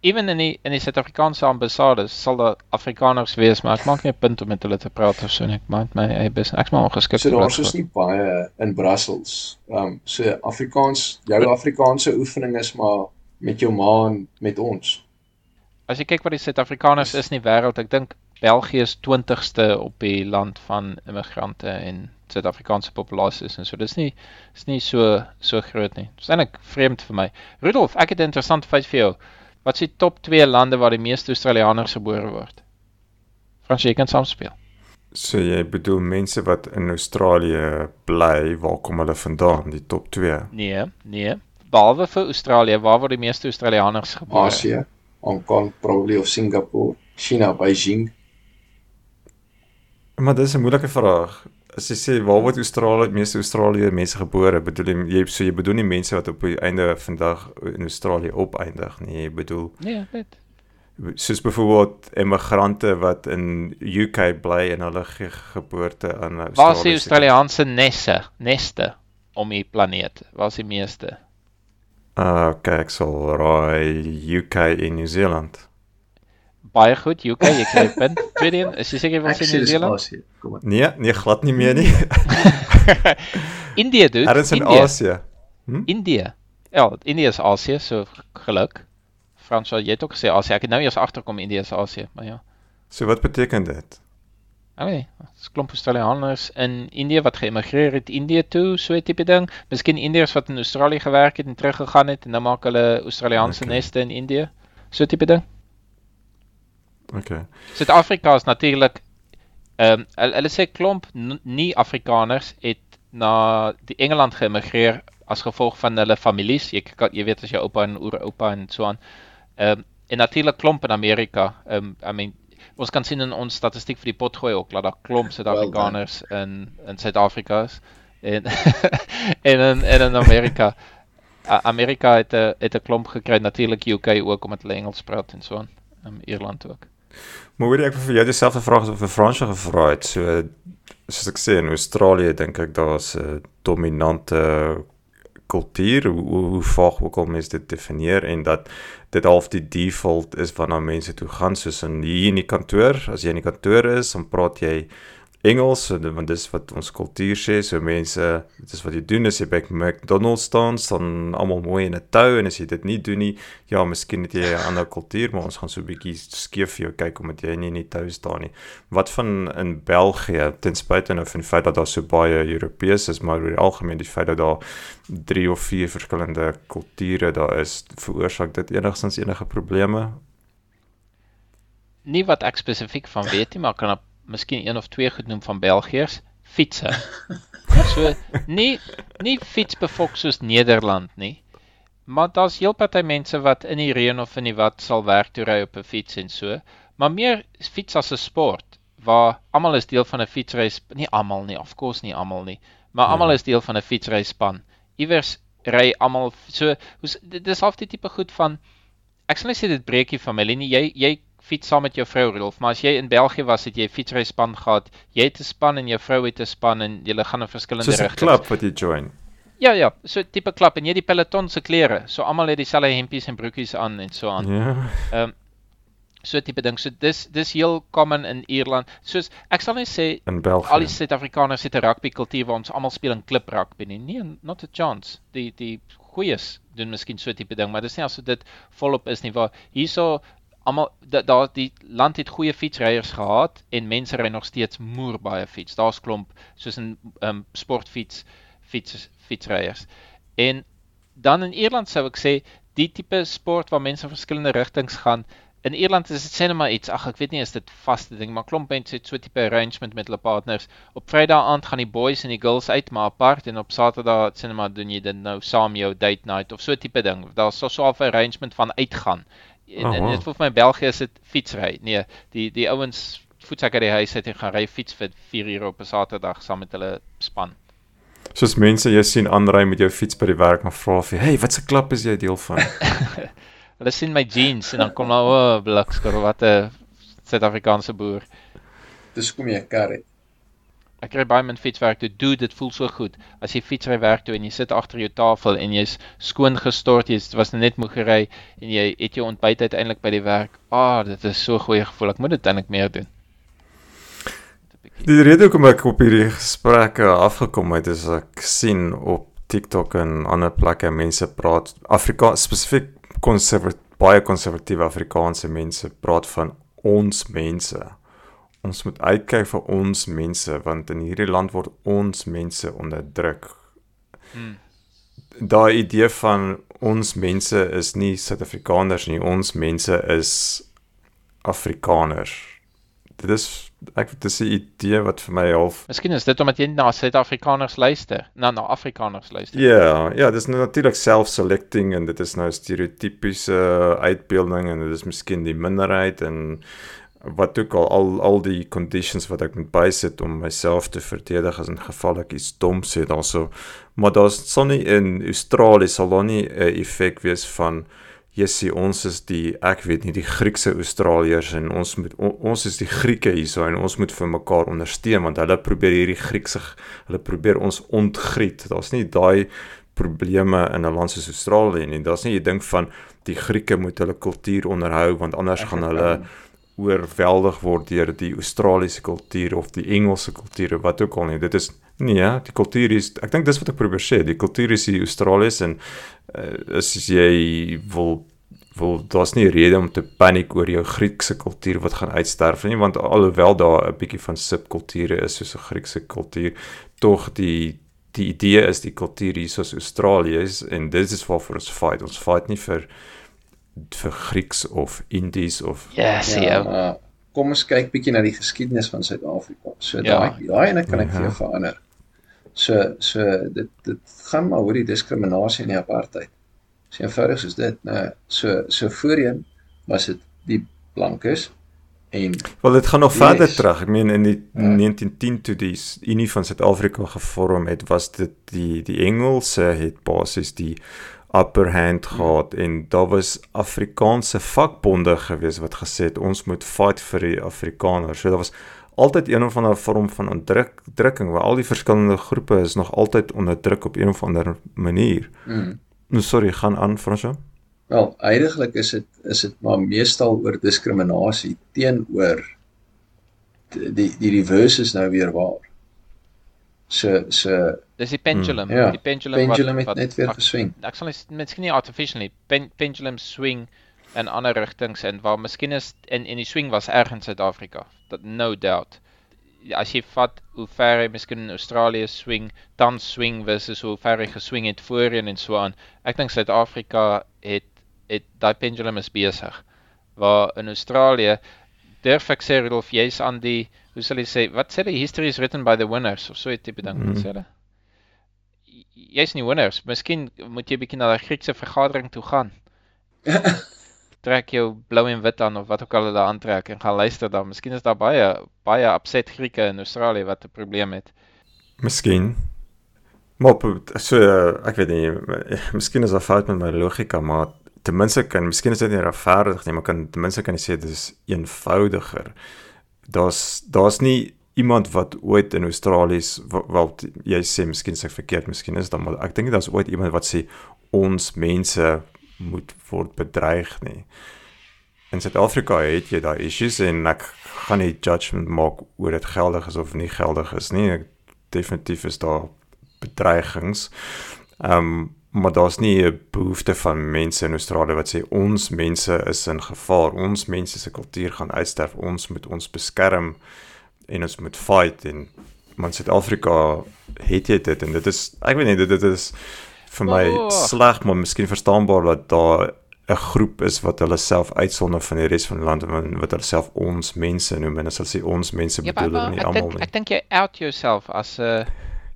Ewen in die in die Suid-Afrikaanse ambassades sal daar Afrikaners wees, maar ek maak nie 'n punt om met hulle te praat of so nie. Ek maak my eie business. Ek's maar ongeskik. So vir daar's is nie baie in Brussels. Ehm um, so Afrikaans, jou Afrikaanse oefening is maar met jou ma en met ons. As jy kyk wat die Suid-Afrikaners is in die wêreld, ek dink België is 20ste op die land van immigrante en Suid-Afrikaanse populasies en so. Dis nie is nie so so groot nie. Dis eintlik vreemd vir my. Rudolf, ek het 'n interessante feit vir jou. Wat is die top 2 lande waar die meeste Australiërs gebore word? Frans, jy kan saam speel. So jy bedoel mense wat in Australië bly, waar kom hulle vandaan? Die top 2. Nee, nee. Behalwe vir Australië, waar word die meeste Australiërs gebore? Asië, Hong Kong, probably of Singapore, China, Beijing. Maar dis 'n moeilike vraag. As jy sê waar word Australië meeste Australië mense gebore, bedoel jy jy so jy bedoel nie mense wat op die einde van dag in Australië opeindig nie, jy bedoel Nee, net. soos byvoorbeeld immigrante wat in UK bly en hulle geboorte aan Australië. Waar is die Australiese nesse, neste om die planeet? Waar is die meeste? Ah, okay, ek sal raai UK en New Zealand. Baie goed, UK, jy kry 'n punt. Tweede een, is jy seker Ek was sê in New Zealand? Nee, nee glad nie meer nie. India dude. Ergens in India. Asië. India. Ja, India is Asië, so geluk. Frans, jy het ook gesê Asië. Ek het nou eers agterkom India is Asië, maar ja. So wat beteken dit? Nie. Dis klomp Australiërs in India wat geëmigreer het India toe, so 'n tipe ding. Miskien Indiërs wat in Australië gewerk het en teruggegaan het en nou maak hulle Australiese Okay. neste in India. So 'n tipe ding. Okay. Suid-Afrika is natuurlik ehm um, hulle, hulle sê klomp nie Afrikaners het na die Engeland geëmigreer as gevolg van hulle families. Jy kan jy weet as jou oupa en oupa en so aan. Ehm um, en natuurlik klomp in Amerika. Ehm um, I mean ons kan sien in ons statistiek vir die potgooi ook dat daar klomp Suid-Afrikaners in in Suid-Afrika is en en in en in Amerika. Amerika het 'n het 'n klomp gekry natuurlik UK ook omdat hulle Engels praat en so aan. Ehm um, Ierland ook. Maar hoor ek vir jou dieselfde vraag as wat vir Fransjo gevra het. So soos ek sê in Australië dink ek daar's 'n dominante kultuur hoe, hoe, vaag ook al mense dit definieer en dat dit half die default is waarna mense toe gaan. Soos in hier in die kantoor as jy in die kantoor is dan praat jy Engels dit- want dis wat ons kultuur sê so mense dit is wat jy doen as jy by McDonald's staan dan almal mooi in 'n tou en as jy dit nie doen nie ja miskien het jy 'n ander kultuur maar ons gaan so 'n bietjie skeef vir jou kyk omdat jy nie in die tou staan nie. Wat van in België ten spyte nou van die feit dat daar so baie Europeërs is maar oor die algemeen die feit dat daar drie of vier verskillende kulture daar is veroorsaak dit enigstens enige probleme? Nie wat ek spesifiek van weet nie, maar kan ek miskien een of twee goed noem van Belgiërs, fietsse. So nie nie fietsbefok soos Nederland nie. Maar daar's heel party mense wat in die reën of in die wat sal werk toe ry op 'n fiets en so, maar meer fiets as 'n sport waar almal is deel van 'n fietsry, nie almal nie, of course nie almal nie, maar Ja. almal is deel van 'n fietsry span. Iewers ry almal so hoes dit is half die tipe goed van ek sal nie sê dit breek die familie nie. Jy jy fiets saam met jou vrou Rolf, maar as jy in België was, het jy 'n fietsry span gehad. Jy het 'n span en jou vrou het 'n span en julle gaan in verskillende soos 'n rigtings. klub wat jy join Ja ja, so tipe klap en jy die peloton se klere. So almal het dieselfde hempies en broekies aan en so aan. ja Ehm so tipe ding. So dis dis heel common in Ierland. Soos ek sal net sê in België al die Suid-Afrikaners het 'n rugby kultuur waar ons almal speel in klip rugby nie. Nee, not a chance. Die die goeies doen miskien so tipe ding, maar dis nie asof dit volop is nie waar hierso almal da- daar die land het goeie fietsryers gehad en mense ry nog steeds moer baie fiets. Daar's klomp soos in um, sportfiets fiets fietsryers. En dan in Ierland sou ek sê die tipe sport waar mense in verskillende rigtings gaan. In Ierland is dit net maar iets, ag ek weet nie is dit vaste ding, maar klomp mense het so 'n tipe arrangement met hulle partners. Op Vrydag aand gaan die boys en die girls uit maar apart en op Saterdag net maar doen jy dit nou saam jou date night of so 'n tipe ding. Daar's so so 'n arrangement van uitgaan. En, Oh, en wow. dit voel vir my België is dit fietsry. Nee, die die ouens voetsak uit die huis uit en gaan ry fiets vir 4 ure op 'n Saterdag saam met hulle span. soos mense jy sien aanry met jou fiets by die werk en vra vir hey wat se klub is jy deel van Hulle sien my jeans en dan kom daar o, oh, blikskor wat 'n Suid-Afrikaanse boer. Dis kom jy 'n kar het. Ek kry baie min fietswerk toe. Dude, dit voel so goed. As jy fietsry werk toe en jy sit agter jou tafel en jy's skoon gestort, jy was net moeg gery en jy het jou ontbyt uiteindelik by die werk. Ah, dit is so 'n goeie gevoel. Ek moet dit eintlik meer doen. Die rede hoekom ek op hierdie gesprekke afgekom het is ek sien op TikTok en ander plekke mense praat Afrika spesifiek konservat baie konservatiewe Afrikaanse mense praat van ons mense. Ons moet uitkyk vir ons mense want in hierdie land word ons mense onderdruk. Hmm. Daai idee van ons mense is nie Suid-Afrikaners nie, ons mense is Afrikaners. dit is ek dit is 'n idee wat vir my half Miskien is dit omdat jy na Suid-Afrikaners luister, na na Afrikaners luister. Ja, yeah, ja, dis nou natuurlik self-selecting en dit is nou stereotypiese uitbeelding en dit is miskien die minderheid en wat ook al al al die conditions wat ek moet bysit om myself te verdedig as in geval ek iets dom sê daarso maar daar's sonnie in Australië sal daar nie 'n effek wees van Jessie ons is die ek weet nie die Griekse Australiërs en ons moet on, ons is die Grieke hierso en ons moet vir mekaar ondersteun want hulle probeer hierdie Griekse hulle probeer ons ontgriet. Daar's nie daai probleme in 'n land soos Australië nie. Daar's nie 'n ding van die Grieke moet hulle kultuur onderhou want anders gaan hulle oorweldig word deur die Australiese kultuur of die Engelse kultuur wat ook al nie. Dit is nee, die kultuur is ek dink dis wat ek probeer sê. Die kultuur is die Australiese en uh, as jy wil wil daar's nie rede om te paniek oor jou Griekse kultuur wat gaan uitsterf nie want alhoewel daar 'n bietjie van subkulture is soos 'n Griekse kultuur, tog die die idee is die kultuur hier soos Australië is en dit is waarvoor ons fight. Ons fight nie vir vir Grieks of Indies of Yes, ja. Ja, maar kom ons kyk bietjie na die geskiedenis van Suid-Afrika. So Ja. daai daai ene kan ek vir Ja. jou verander. So so dit dit gaan maar oor die diskriminasie en die apartheid. So eenvoudig soos dit, nou so so voorheen was dit die blankes en Wel dit gaan nog Yes. verder terug. Ek meen in die Ja. 1910 toe die Unie van Suid-Afrika gevorm het, was dit die die Engelse het basies die upper hand gehad en daar was Afrikaanse vakbonde gewees wat gesê het ons moet fight vir die Afrikaners. So daar was altyd een of ander vorm van onderdrukking waar al die verskillende groepe is nog altyd onderdruk op een of ander manier. mm, Nou sorry, gaan aan Fransjo. wel eindiglik is dit is dit maar meestal oor diskriminasie teenoor die die, die reverse is nou weer waar. So so Dis die pendulum, ja, die pendulum, pendulum wat, wat net weer geswing. ek sal nie- miskien nie artificial nie. Pen, pendulum swing in ander rigtings en waar miskien is en en die swing was erg in Suid-Afrika. Dat no doubt. As jy vat hoe ver hy miskien in Australië swing, dan swing versus hoe ver hy geswing het voorheen en so aan. Ek dink Suid-Afrika het het daai pendulum is besig. Waar in Australië durf ek sê Rudolf jy's aan die hoe sal jy sê wat sê die history is written by the winners of so 'n tipe ding mm. sê hulle. Jy's nie winners. Miskien moet jy bietjie na daai Griekse vergadering toe gaan. Trek jou blou en wit aan of wat ook al hulle aantrek en gaan luister dan. Miskien is daar baie baie upset Grieke in Australië wat 'n probleem het. Miskien. Maar so ek weet nie, miskien is daar fout met my logika, maar ten minste kan miskien is dit nie regverdig nie, maar kan ten minste kan jy sê dit is eenvoudiger. Daar's daar's nie iemand wat ooit in Australië wel jy sê miskien is ek verkeerd, miskien is dit maar ek dink daar's ooit iemand wat sê ons mense moet word bedreig nie. In Suid-Afrika het jy daai issues en ek gaan nie judgement maak oor dit geldig is of nie geldig is nie. Ek, definitief is daar bedreigings. Ehm um, maar daar's nie 'n behoefte van mense in Australië wat sê ons mense is in gevaar. Ons mense se kultuur gaan uitsterf. Ons moet ons beskerm en ons moet fight en man Suid-Afrika het jy dit en dit is ek weet nie dit, dit is vir my Oh. sleg maar miskien verstaanbaar dat daar 'n groep is wat hulle self uitsonder van die res van die land en wat hulle self ons mense noem en as hulle sê ons mense Ja, bedoel hulle maar nie almal nie. ek dink jy out yourself as 'n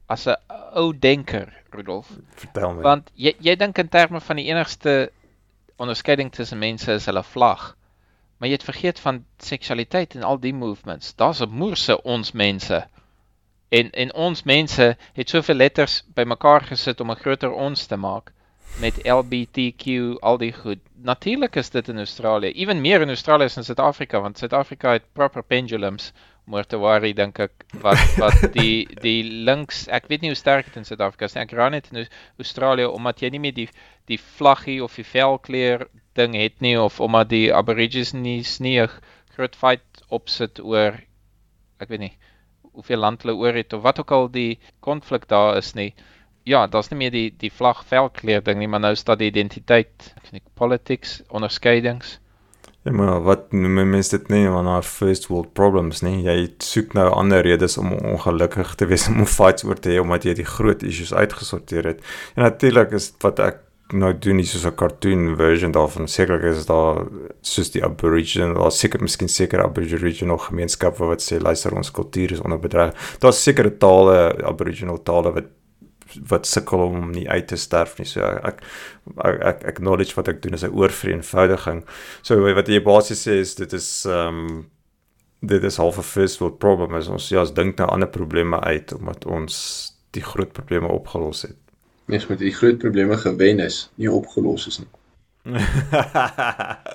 as 'n ou denker, Rudolf. Vertel my. Want jy jy dink in terme van die enigste onderskeiding tussen mense is hulle vlag. Maar jy het vergeet van seksualiteit en al die movements. Daar's 'n moerse ons mense. En en ons mense het soveel letters bymekaar gesit om 'n groter ons te maak met LGBTQ al die goed. Natuurlik is dit in Australië, ewen meer in Australië as in Suid-Afrika want Suid-Afrika het proper pendulums worry dink ek wat wat die die links ek weet nie hoe sterk dit in Suid-Afrika is nie. Ek raai net in Australië omdat jy nie meer die die vlaggie of die velkleur ding het nie of omdat die aborigines nie nie 'n groot fight opsit oor ek weet nie hoeveel land hulle oor het of wat ook al die konflik daar is nie. Ja, daar's nie meer die die vlag velkleur ding nie, maar nou is daar die identiteit, ek weet nie politics, onderskeidings. Ja, maar wat noem mense dit nie van our first world problems nie. Jy soek nou ander redes om ongelukkig te wees om fights oor te hê omdat jy die groot issues uitgesorteer het. En natuurlik is wat ek nou doen nie soos 'n cartoon version daarvan. Sekerlik is daar soos die Aboriginal, daar seker miskien seker Aboriginal gemeenskappe wat sê luister ons kultuur is onder bedreig. Daar's sekere tale, Aboriginal tale wat wat sukkel om nie uit te sterf nie. So ek ek ek acknowledge wat ek doen is 'n oorvereenvoudiging. So wat jy basies sê is dit is ehm um, dit is half 'n first world problem as ons ja, ons dink nou ander probleme uit omdat ons die groot probleme opgelos het. Mens moet die groot probleme gewen is, nie opgelos is nie.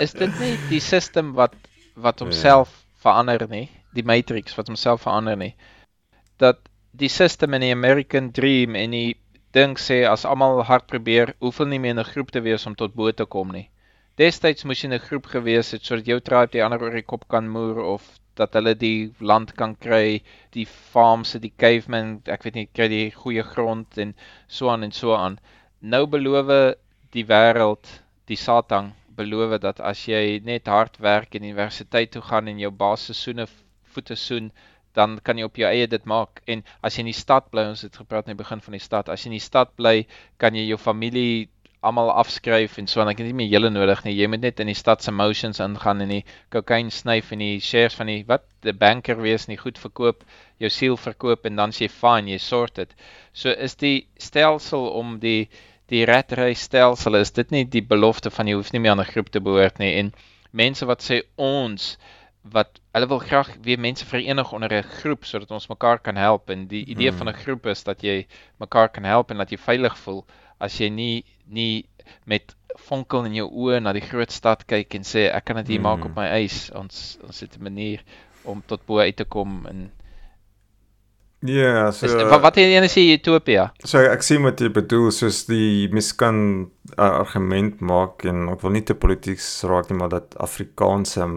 is dit nie die sisteem wat wat homself ja. verander nie, die matrix wat homself verander nie. Dat die sisteem in die American Dream en die ding sê as almal hard probeer, hoeveel nie meer 'n groep te wees om tot bo te kom nie. Destyds moes jy 'n groep gewees het sodat jou tribe die ander oor die kop kan moer of dat hulle die land kan kry, die farms, die cavemen, ek weet nie, kry die goeie grond en so aan en so aan. Nou beloof die wêreld, die Satan beloof dat as jy net hard werk en universiteit toe gaan en jou baas se soene voete soen, dan kan jy op jou eie dit maak en as jy in die stad bly, ons het gepraat in die begin van die stad, as jy in die stad bly, kan jy jou familie almal afskryf en so en ek het nie meer julle nodig nie. Jy moet net in die stad se motions ingaan en die cocaine snyf en die shares van die wat die banker wees nie goed verkoop, jou siel verkoop en dan sê fine, jy sort dit. So is die stelsel om die die ratry stelsel is dit nie die belofte van jy hoef nie meer aan 'n groep te behoort nie en mense wat sê ons wat hulle wil graag weer mense verenig onder 'n groep sodat ons mekaar kan help en die idee hmm. van 'n groep is dat jy mekaar kan help en dat jy veilig voel as jy nie nie met vonkel in jou oë na die groot stad kyk en sê ek kan dit hier mm. maak op hmm. my eis. Ons ons het 'n manier om tot bo uit te kom en Ja, so is, wat wat jy net sê Utopia. So ek sien wat jy bedoel soos die miskan argument maak en ek wil nie te polities raak nie maar dat Afrikaanse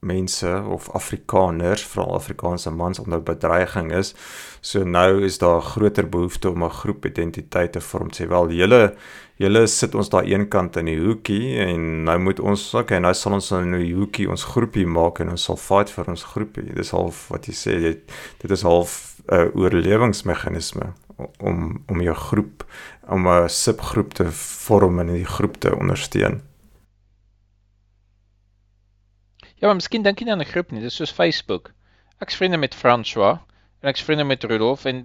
mense of Afrikaners, veral Afrikaanse mans onder bedreiging is. So nou is daar 'n groter behoefte om 'n groepidentiteit te vorm. Sê wel, julle julle sit ons daar eenkant in die hoekie en nou moet ons, okay, nou sal ons in die hoekie ons groepie maak en ons sal fight vir ons groepie. Dis half wat jy sê, jy, dit is half 'n uh, oorlewingsmeganisme om om jou groep om 'n subgroep te vorm en die groep te ondersteun. Ja, maar miskien dink jy nie aan 'n groep nie. Dis soos Facebook. Ek's vriende met François en ek's vriende met Rudolf en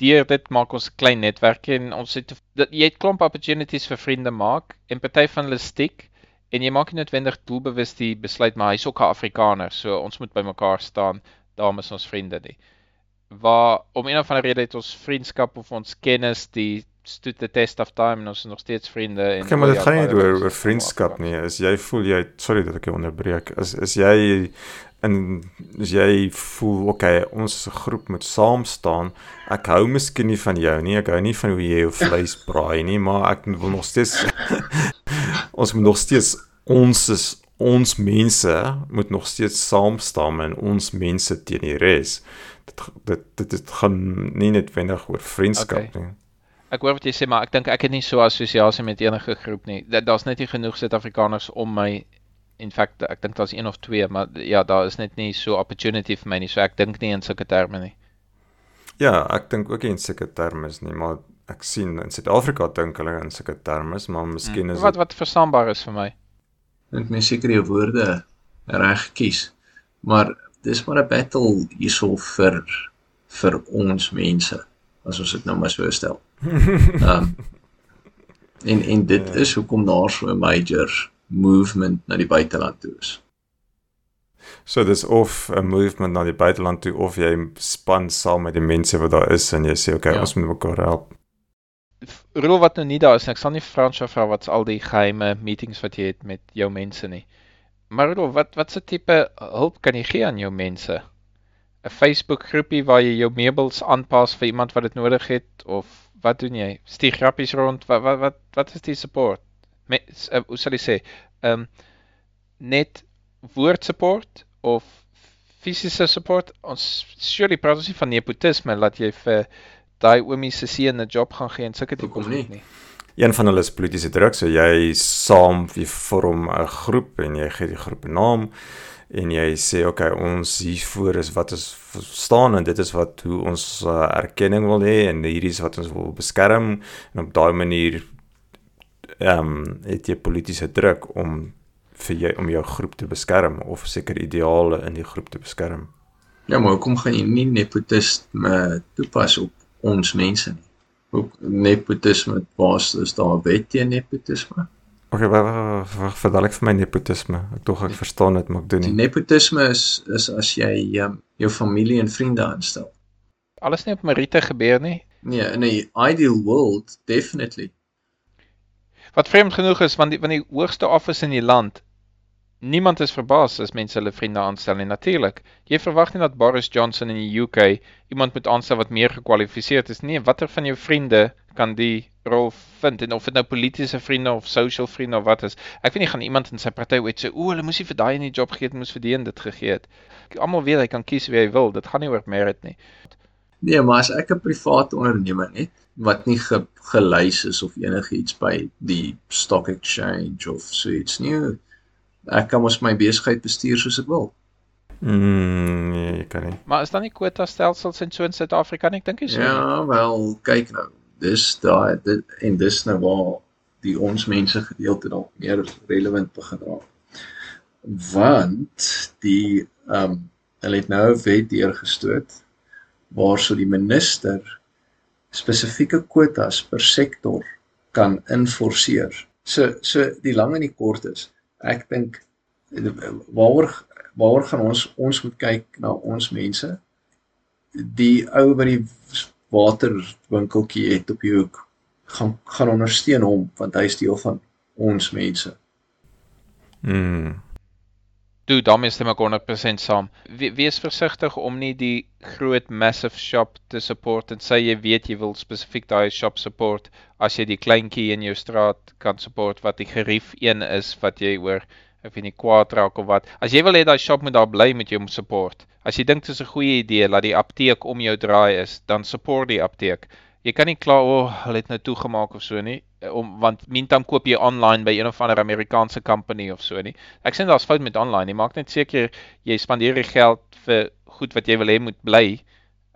deur dit maak ons 'n klein netwerk en ons het dat jy het klomp opportunities vir vriende maak en party van hulle stiek en jy maak nie noodwendig doelbewus die besluit maar hy's ook 'n Afrikaner, so ons moet by mekaar staan. Daarom is ons vriende nie. Waar om een of ander rede het ons vriendskap of ons kennis die stood the test of time en ons is nog steeds vriende en Okay, maar dit gaan nie oor oor vriendskap nie. Is jy voel jy sorry dat ek jou onderbreek. Is is jy en as jy voel okay, ons as 'n groep moet saam staan. Ek hou miskien nie van jou nie. Ek hou nie van hoe jy jou vleis braai nie, maar ek wil nog steeds ons moet nog steeds ons is ons mense moet nog steeds saam staan en ons mense teen die res. Dit dit dit, dit gaan nie net wendig oor vriendskap okay. nie. Ek hoor wat jy sê, maar ek dink ek het nie so assosiasie met enige groep nie. Daar's net nie genoeg Suid-Afrikaners om my in feite ek dink daar's een of twee, maar ja, daar is net nie so opportunity vir my nie. So ek dink nie in sulke terme nie. Ja, ek dink ook nie in sulke terme nie, maar ek sien in Suid-Afrika dink hulle in sulke terme, maar miskien hmm. is wat wat verstaanbaar is vir my. Dink mens seker jou woorde reg kies. Maar dis maar 'n battle hierso vir vir ons mense as ons dit nou maar so stel. Um, en en dit ja. is hoekom daar so 'n major movement na die buiteland toe is. So dis of 'n movement na die buiteland toe of jy span saam met die mense wat daar is en jy sê okay, ja. ons moet mekaar help. Rol wat nou nie daar is, ek sal nie Fransjo vra wat's al die geheime meetings wat jy het met jou mense nie. Maar rol, wat wat se tipe hulp kan jy gee aan jou mense? 'n Facebook groepie waar jy jou meubels aanpas vir iemand wat dit nodig het of wat doen jy? Stuur grappies rond. Wat wat wat wat is die support? Met uh, hoe sal ek sê? Ehm um, net woord support of fisiese support? Ons surely praat ons nie van nepotisme laat jy vir daai oomie se seun 'n job gaan gee en sulke tipe goed nie. Een van hulle is politieke druk, so jy saam jy vorm 'n groep en jy gee die groep 'n naam en jy sê okay ons hiervoor is wat ons staan en dit is wat hoe ons uh, erkenning wil hê en hierdie is wat ons wil beskerm en op daai manier ehm um, het jy politieke druk om vir jy om jou groep te beskerm of seker ideale in die groep te beskerm. Ja, maar hoekom gaan jy nie nepotisme toepas op ons mense nie? Ook nepotisme basis daar wet teen nepotisme? Okay, wag wag verduidelik vir my nepotisme. Ek tog ek verstaan dit, maar ek doen nie. Die nepotisme is is as jy um, jou familie en vriende aanstel. Alles nie op Merite gebeur nie. Nee, in 'n ideal world definitely. Wat vreemd genoeg is want die van die hoogste office in die land Niemand is verbaas as mense hulle vriende aanstel nie natuurlik. Jy verwag nie dat Boris Johnson in die UK iemand moet aanstel wat meer gekwalifiseerd is nie. Watter van jou vriende kan die rol vind en of dit nou politieke vriende of social vriende of wat is. Ek weet nie gaan iemand in sy party ooit sê o, hulle moes nie vir daai in die job gegee het, moes vir die een dit gegee het. Almal weet hy kan kies wie hy wil. Dit gaan nie oor merit nie. Nee, maar as ek 'n private ondernemer het wat nie ge, gelys is of enigiets by die stock exchange of so iets nie, ek kan mos my besigheid bestuur soos ek wil. Mm, nee, kan nie. Maar is dan nie kwota stelsels in so in Suid-Afrika nie? Ek dink jy so. Ja, wel, kyk nou dis daai dit en dis nou waar die ons mense gedeelte dalk meer relevant begin raak. Want die ehm um, hulle het nou 'n wet deurgestoot waarso die minister spesifieke kwotas per sektor kan inforceer. So so die lang en die kort is, ek dink waaroor waaroor gaan ons ons moet kyk na ons mense. Die ou by die waterwinkeltjie het op die hoek gaan gaan ondersteun hom want hy is deel van ons mense. Mm. Toe daarmee stem ek 100% saam. We, wees versigtig om nie die groot massive shop te support en sê jy weet jy wil spesifiek daai shop support as jy die kleintjie in jou straat kan support wat die gerief een is wat jy oor of jy nie kwaad raak of wat. As jy wil hê daai shop moet daar bly met jou support. As jy dink dit is 'n goeie idee dat die apteek om jou draai is, dan support die apteek. Jy kan nie kla o, oh, hulle het nou toegemaak of so nie, om want mintam koop jy online by een of ander Amerikaanse company of so nie. Ek sê daar's fout met online, jy maak net seker jy spandeer die geld vir goed wat jy wil hê moet bly.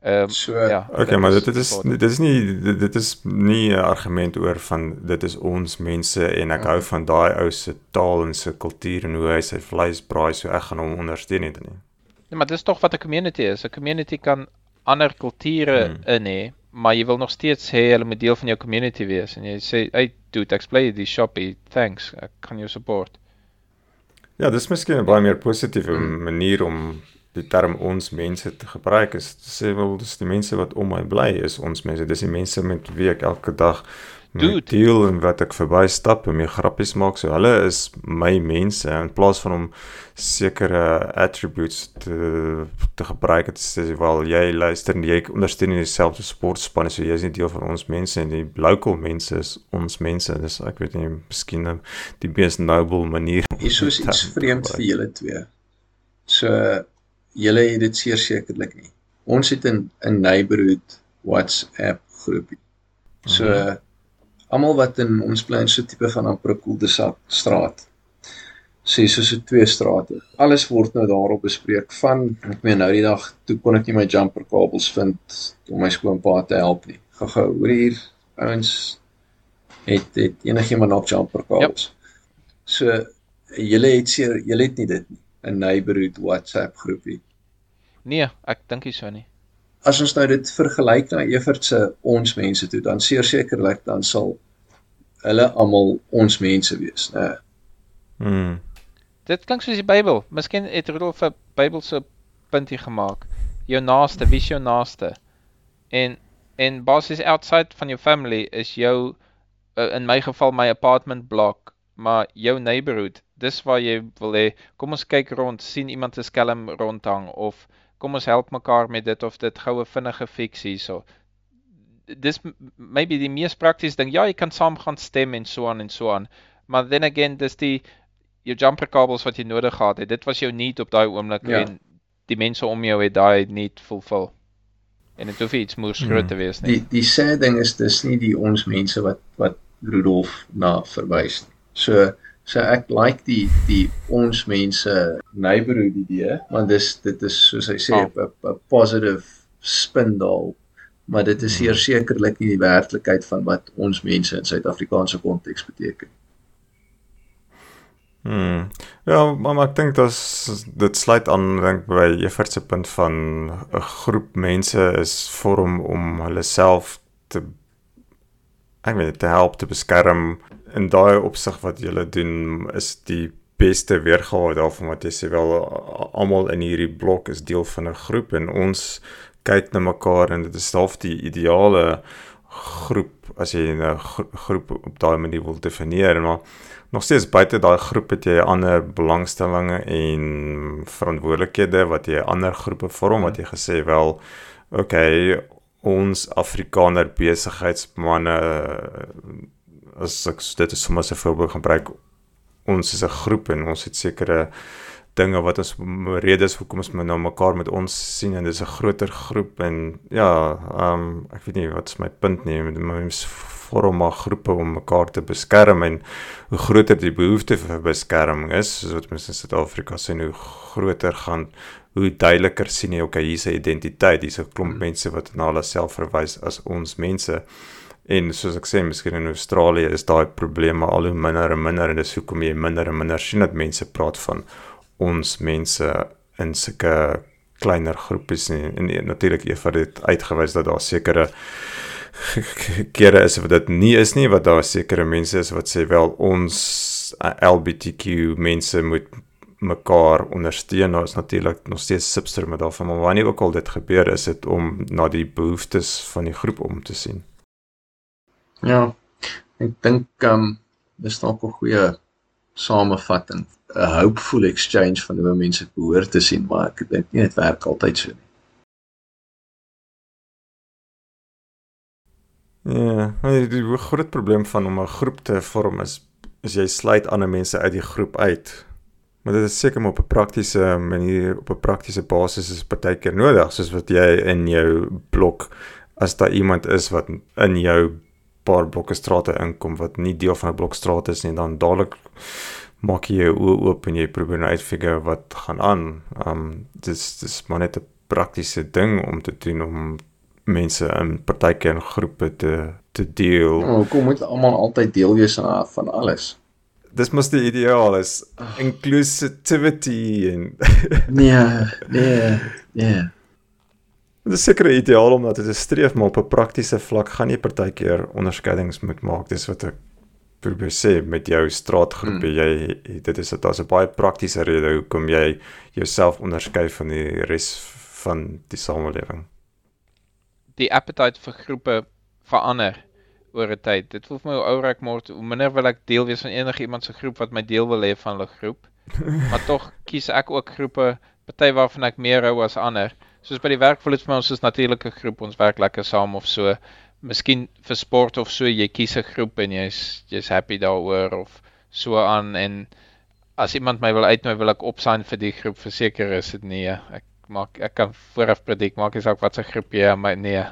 Ehm um, so, ja. Okay, maar dit, is dit is nie dit, dit is nie 'n argument oor van dit is ons mense en ek hou van daai ou se taal en sy kultuur en hoe hy sy vleis braai so ek gaan hom ondersteun nie. Nee, maar dis tog wat 'n community is. 'n Community kan ander kulture hmm. in hê, maar jy wil nog steeds hê hulle moet deel van jou community wees en jy sê, "Hey, dude, ek play die shoppie. Thanks. Ek kan jou support." Ja, dis miskien 'n baie meer positiewe hmm. manier om die term ons mense te gebruik is sê wel dis die mense wat om my bly is ons mense dis die mense met wie ek elke dag Dude. deel en wat ek verby stap en my grappies maak so hulle is my mense in plaas van om sekere attributes te te gebruik het sê wel jy luister en jy ondersteun nie dieselfde sportspanne so jy is nie deel van ons mense en die local mense is ons mense dis ek weet nie miskien die mees noble manier hier soos iets vreemd vir julle twee so julle het dit seker sekerlik nie. Ons het 'n 'n neighborhood WhatsApp groepie. So mm -hmm. Almal wat in ons bly in so tipe van Amprekelde straat. Sê so so twee strate. Alles word nou daarop bespreek van ek meen nou die dag toe kon ek nie my jumper kabels vind om my skoonpa te help nie. Gou-gou, hoor hier ouens het het enigiemand op jumper kabels. Yep. So julle het seker julle het nie dit nie. 'n neighborhood WhatsApp groepie. Nee, ek dink nie so nie. As ons nou dit vergelyk na Evert se ons mense toe, dan seker sekerlik dan sal hulle almal ons mense wees, né? Mm. Dit klink soos die Bybel. Miskien het Rudolf 'n Bybelse puntie gemaak. Jou naaste, wie is jou naaste? En en basies outside van jou family is jou uh, in my geval my apartment block, maar jou neighborhood dis waar jy wil hê kom ons kyk rond sien iemand 'n skelm rondhang of kom ons help mekaar met dit of dit goue vinnige fix hierso dis maybe die mees praktiese ding ja jy kan saam gaan stem en so aan en so aan maar then again dis die jou jumper kabels wat jy nodig gehad het dit was jou need op daai oomblik ja. en die mense om jou het daai need fulfill en dit hoef iets moes hmm. groot te wees nie die die sê ding is dis nie die ons mense wat wat Rudolf na verwys nie so So ek like die die ons mense neighborhood idee want dis dit is soos hy sê 'n oh. positive spin daal maar dit is seker sekerlik nie die werklikheid van wat ons mense in Suid-Afrikaanse konteks beteken. Hmm. Ja, maar, maar ek dink dit dit sluit aan dink by Evert se punt van 'n groep mense is vorm om hulle self te ek weet te help te beskerm in daai opsig wat julle doen is die beste weergawe daarvan wat jy sê wel almal in hierdie blok is deel van 'n groep en ons kyk na mekaar en dit is half die ideale groep as jy 'n groep op daai manier wil definieer maar nog steeds buite daai groep het jy ander belangstellings en verantwoordelikhede wat jy ander groepe vorm wat jy gesê wel okay ons Afrikaner besigheidsmanne as ek dit sommer 'n voorbeeld gebruik ons is 'n groep en ons het sekere dinge wat ons redes hoekom ons nou mekaar met ons sien en dis 'n groter groep en ja, ehm um, ek weet nie wat is my punt nie, mens vorm maar groepe om mekaar te beskerm en hoe groter die behoefte vir beskerming is, soos wat mense in Suid-Afrika sien, hoe groter gaan hoe duideliker sien jy okay, hier's 'n identiteit, hier's 'n klomp hmm. mense wat na hulle self verwys as ons mense. En soos ek sê, miskien in Australië is daai probleme al hoe minder en minder en dis hoekom jy minder en minder sien dat mense praat van ons mense in sulke kleiner groepies en, en, en natuurlik eers vir dit uitgewys dat daar sekere kere is wat dit nie is nie wat daar sekere mense is wat sê wel ons LGBTQ mense moet mekaar ondersteun. Daar is natuurlik nog steeds substrome daarvan, maar wanneer ook al dit gebeur is dit om na die behoeftes van die groep om te sien. Ja. Ek dink ehm um, dis dalk 'n goeie samevatting, 'n hopeful exchange van hoe mense behoort te sien, maar ek dink nie dit werk altyd so nie. Ja, die, groot probleem van om 'n groep te vorm is is jy sluit ander mense uit die groep uit. Maar dit is seker maar op 'n praktiese manier, op 'n praktiese basis is partykeer nodig, soos wat jy in jou blok as daar iemand is wat in jou paar blokke strate inkom wat nie deel van 'n blokstraat is nie, dan dadelik maak jy jou oë oop en jy probeer nou uitfigure wat gaan aan. Um dis dis maar net 'n praktiese ding om te doen om mense in partyke en groepe te te deel. Ja, kom moet almal altyd deel wees van alles. Dis mos die ideaal is inclusivity en Nee, nee, nee. Dit is seker ideaal om dat dit 'n streef maar op 'n praktiese vlak gaan jy partykeer onderskeidings moet maak. Dis wat ek probeer sê met jou straatgroep. Hmm. Jy dit is dit is 'n baie praktiese rede hoekom jy jouself onderskei van die res van die samelewing. Die appetite vir groepe verander oor 'n tyd. Dit voel vir my hoe ouer ek word, hoe minder wil ek deel wees van enige iemand se groep wat my deel wil hê van hulle groep. maar tog kies ek ook groepe, party waarvan ek meer hou as ander soos by die werk voel dit vir my ons is natuurlike groep, ons werk lekker saam of so. Miskien vir sport of so, jy kies 'n groep en jy's jy's happy daaroor of so aan en as iemand my wil uitnooi, wil ek opsign vir die groep. Verseker is dit nee. Ek maak ek kan vooraf predik maak is ook wat se groep jy maar nee.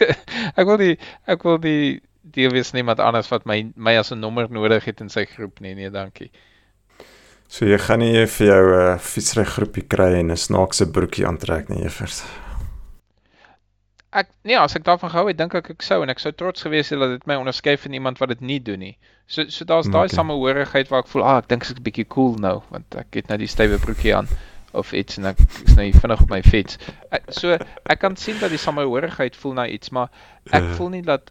ek wil die ek wil die deel wees niemand anders wat my my as 'n nommer nodig het in sy groep nie. Nee, dankie. So jy gaan nie vir jou 'n uh, fietsry groepie kry en 'n snaakse broekie aantrek nie, juffers. Ek nee, as ek daarvan gehou het, dink ek ek sou en ek sou trots gewees het dat dit my onderskei van iemand wat dit nie doen nie. So so daar's daai okay. samehorigheid waar ek voel, ah, ek dink ek's 'n bietjie cool nou want ek het nou die stywe broekie aan of iets en ek is nou vinnig op my fiets. Ek, so ek kan sien dat die samehorigheid voel na iets, maar ek uh. voel nie dat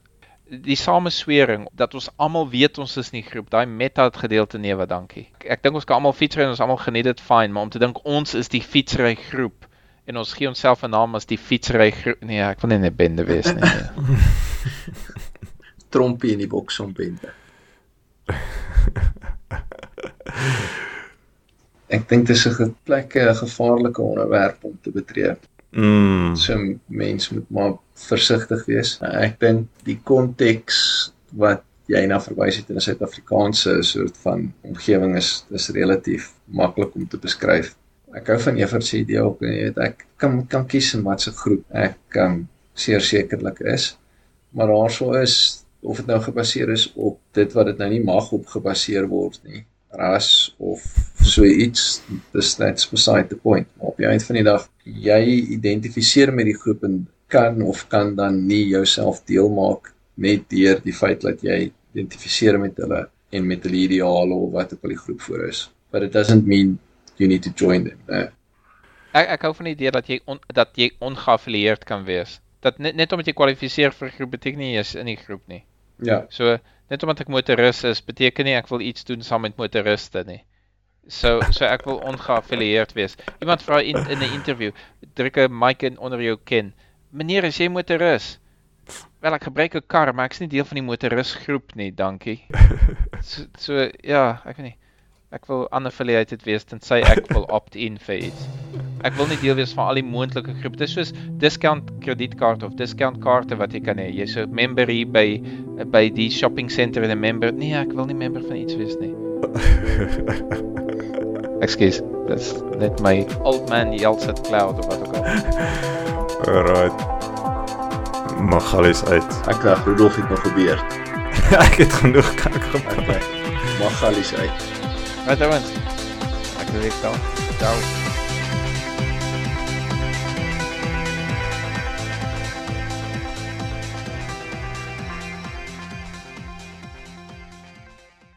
die sameswering dat ons almal weet ons is nie groep daai meta gedeelte nee wat dankie. Ek, ek dink ons kan almal fietsry en ons almal geniet dit fyn maar om te dink ons is die fietsry groep en ons gee onsself 'n naam as die fietsry groep nee ek wil nie 'n bende wees nie nee. trompie in die boks om bende. Ek dink dit is 'n plek 'n gevaarlike onderwerp om te betree Mm. So mens moet maar versigtig wees. Ek dink die konteks wat jy na verwys het in 'n Suid-Afrikaanse soort van omgewing is is relatief maklik om te beskryf. Ek hou van Evert se idee ook, jy weet, ek kan kan kies in watter groep ek kan seer sekerlik is. Maar daarso is of dit nou gebaseer is op dit wat dit nou nie mag op gebaseer word nie ras of so iets dis net beside the point maar op die einde van die dag jy identifiseer met die groep en kan of kan dan nie jouself deel maak net deur die feit dat jy identifiseer met hulle en met hulle ideale of wat ook al die groep voor is. But it doesn't mean you need to join them. Nee. Ek ek hou van die idee dat jy on, dat jy ongeaffilieerd kan wees. Dat net net omdat jy kwalifiseer vir 'n groep beteken nie jy is in die groep nie. Ja, So net omdat ek motoris is, beteken nie ek wil iets doen saam met motoriste nie. So so ek wil ongeaffilieerd wees. Iemand vra in in 'n interview, druk 'n mic in onder jou kin. Meneer, is jy motoris? Wel, ek gebruik 'n kar, maar ek's nie deel van die motoris groep nie, dankie. So, so ja, ek weet nie. Ek wil unaffiliated wees tensy ek wil opt-in vir iets. Ek wil nie deel wees van al die moontlike groepe. Dis soos discount kredietkaart of discount kaarte wat jy kan hê. Jy's 'n member hier by by die shopping center en 'n member. Nee, ek wil nie member van iets wees nie. Ekskuus. Dis net my old man yells at cloud of wat ook al. Alright. Magalies uit. ek dink Rudolf het nog gebeur. ek het genoeg kak gepraat. Okay. Magalies uit. Wat dan? Ek wil ek dan. Ciao.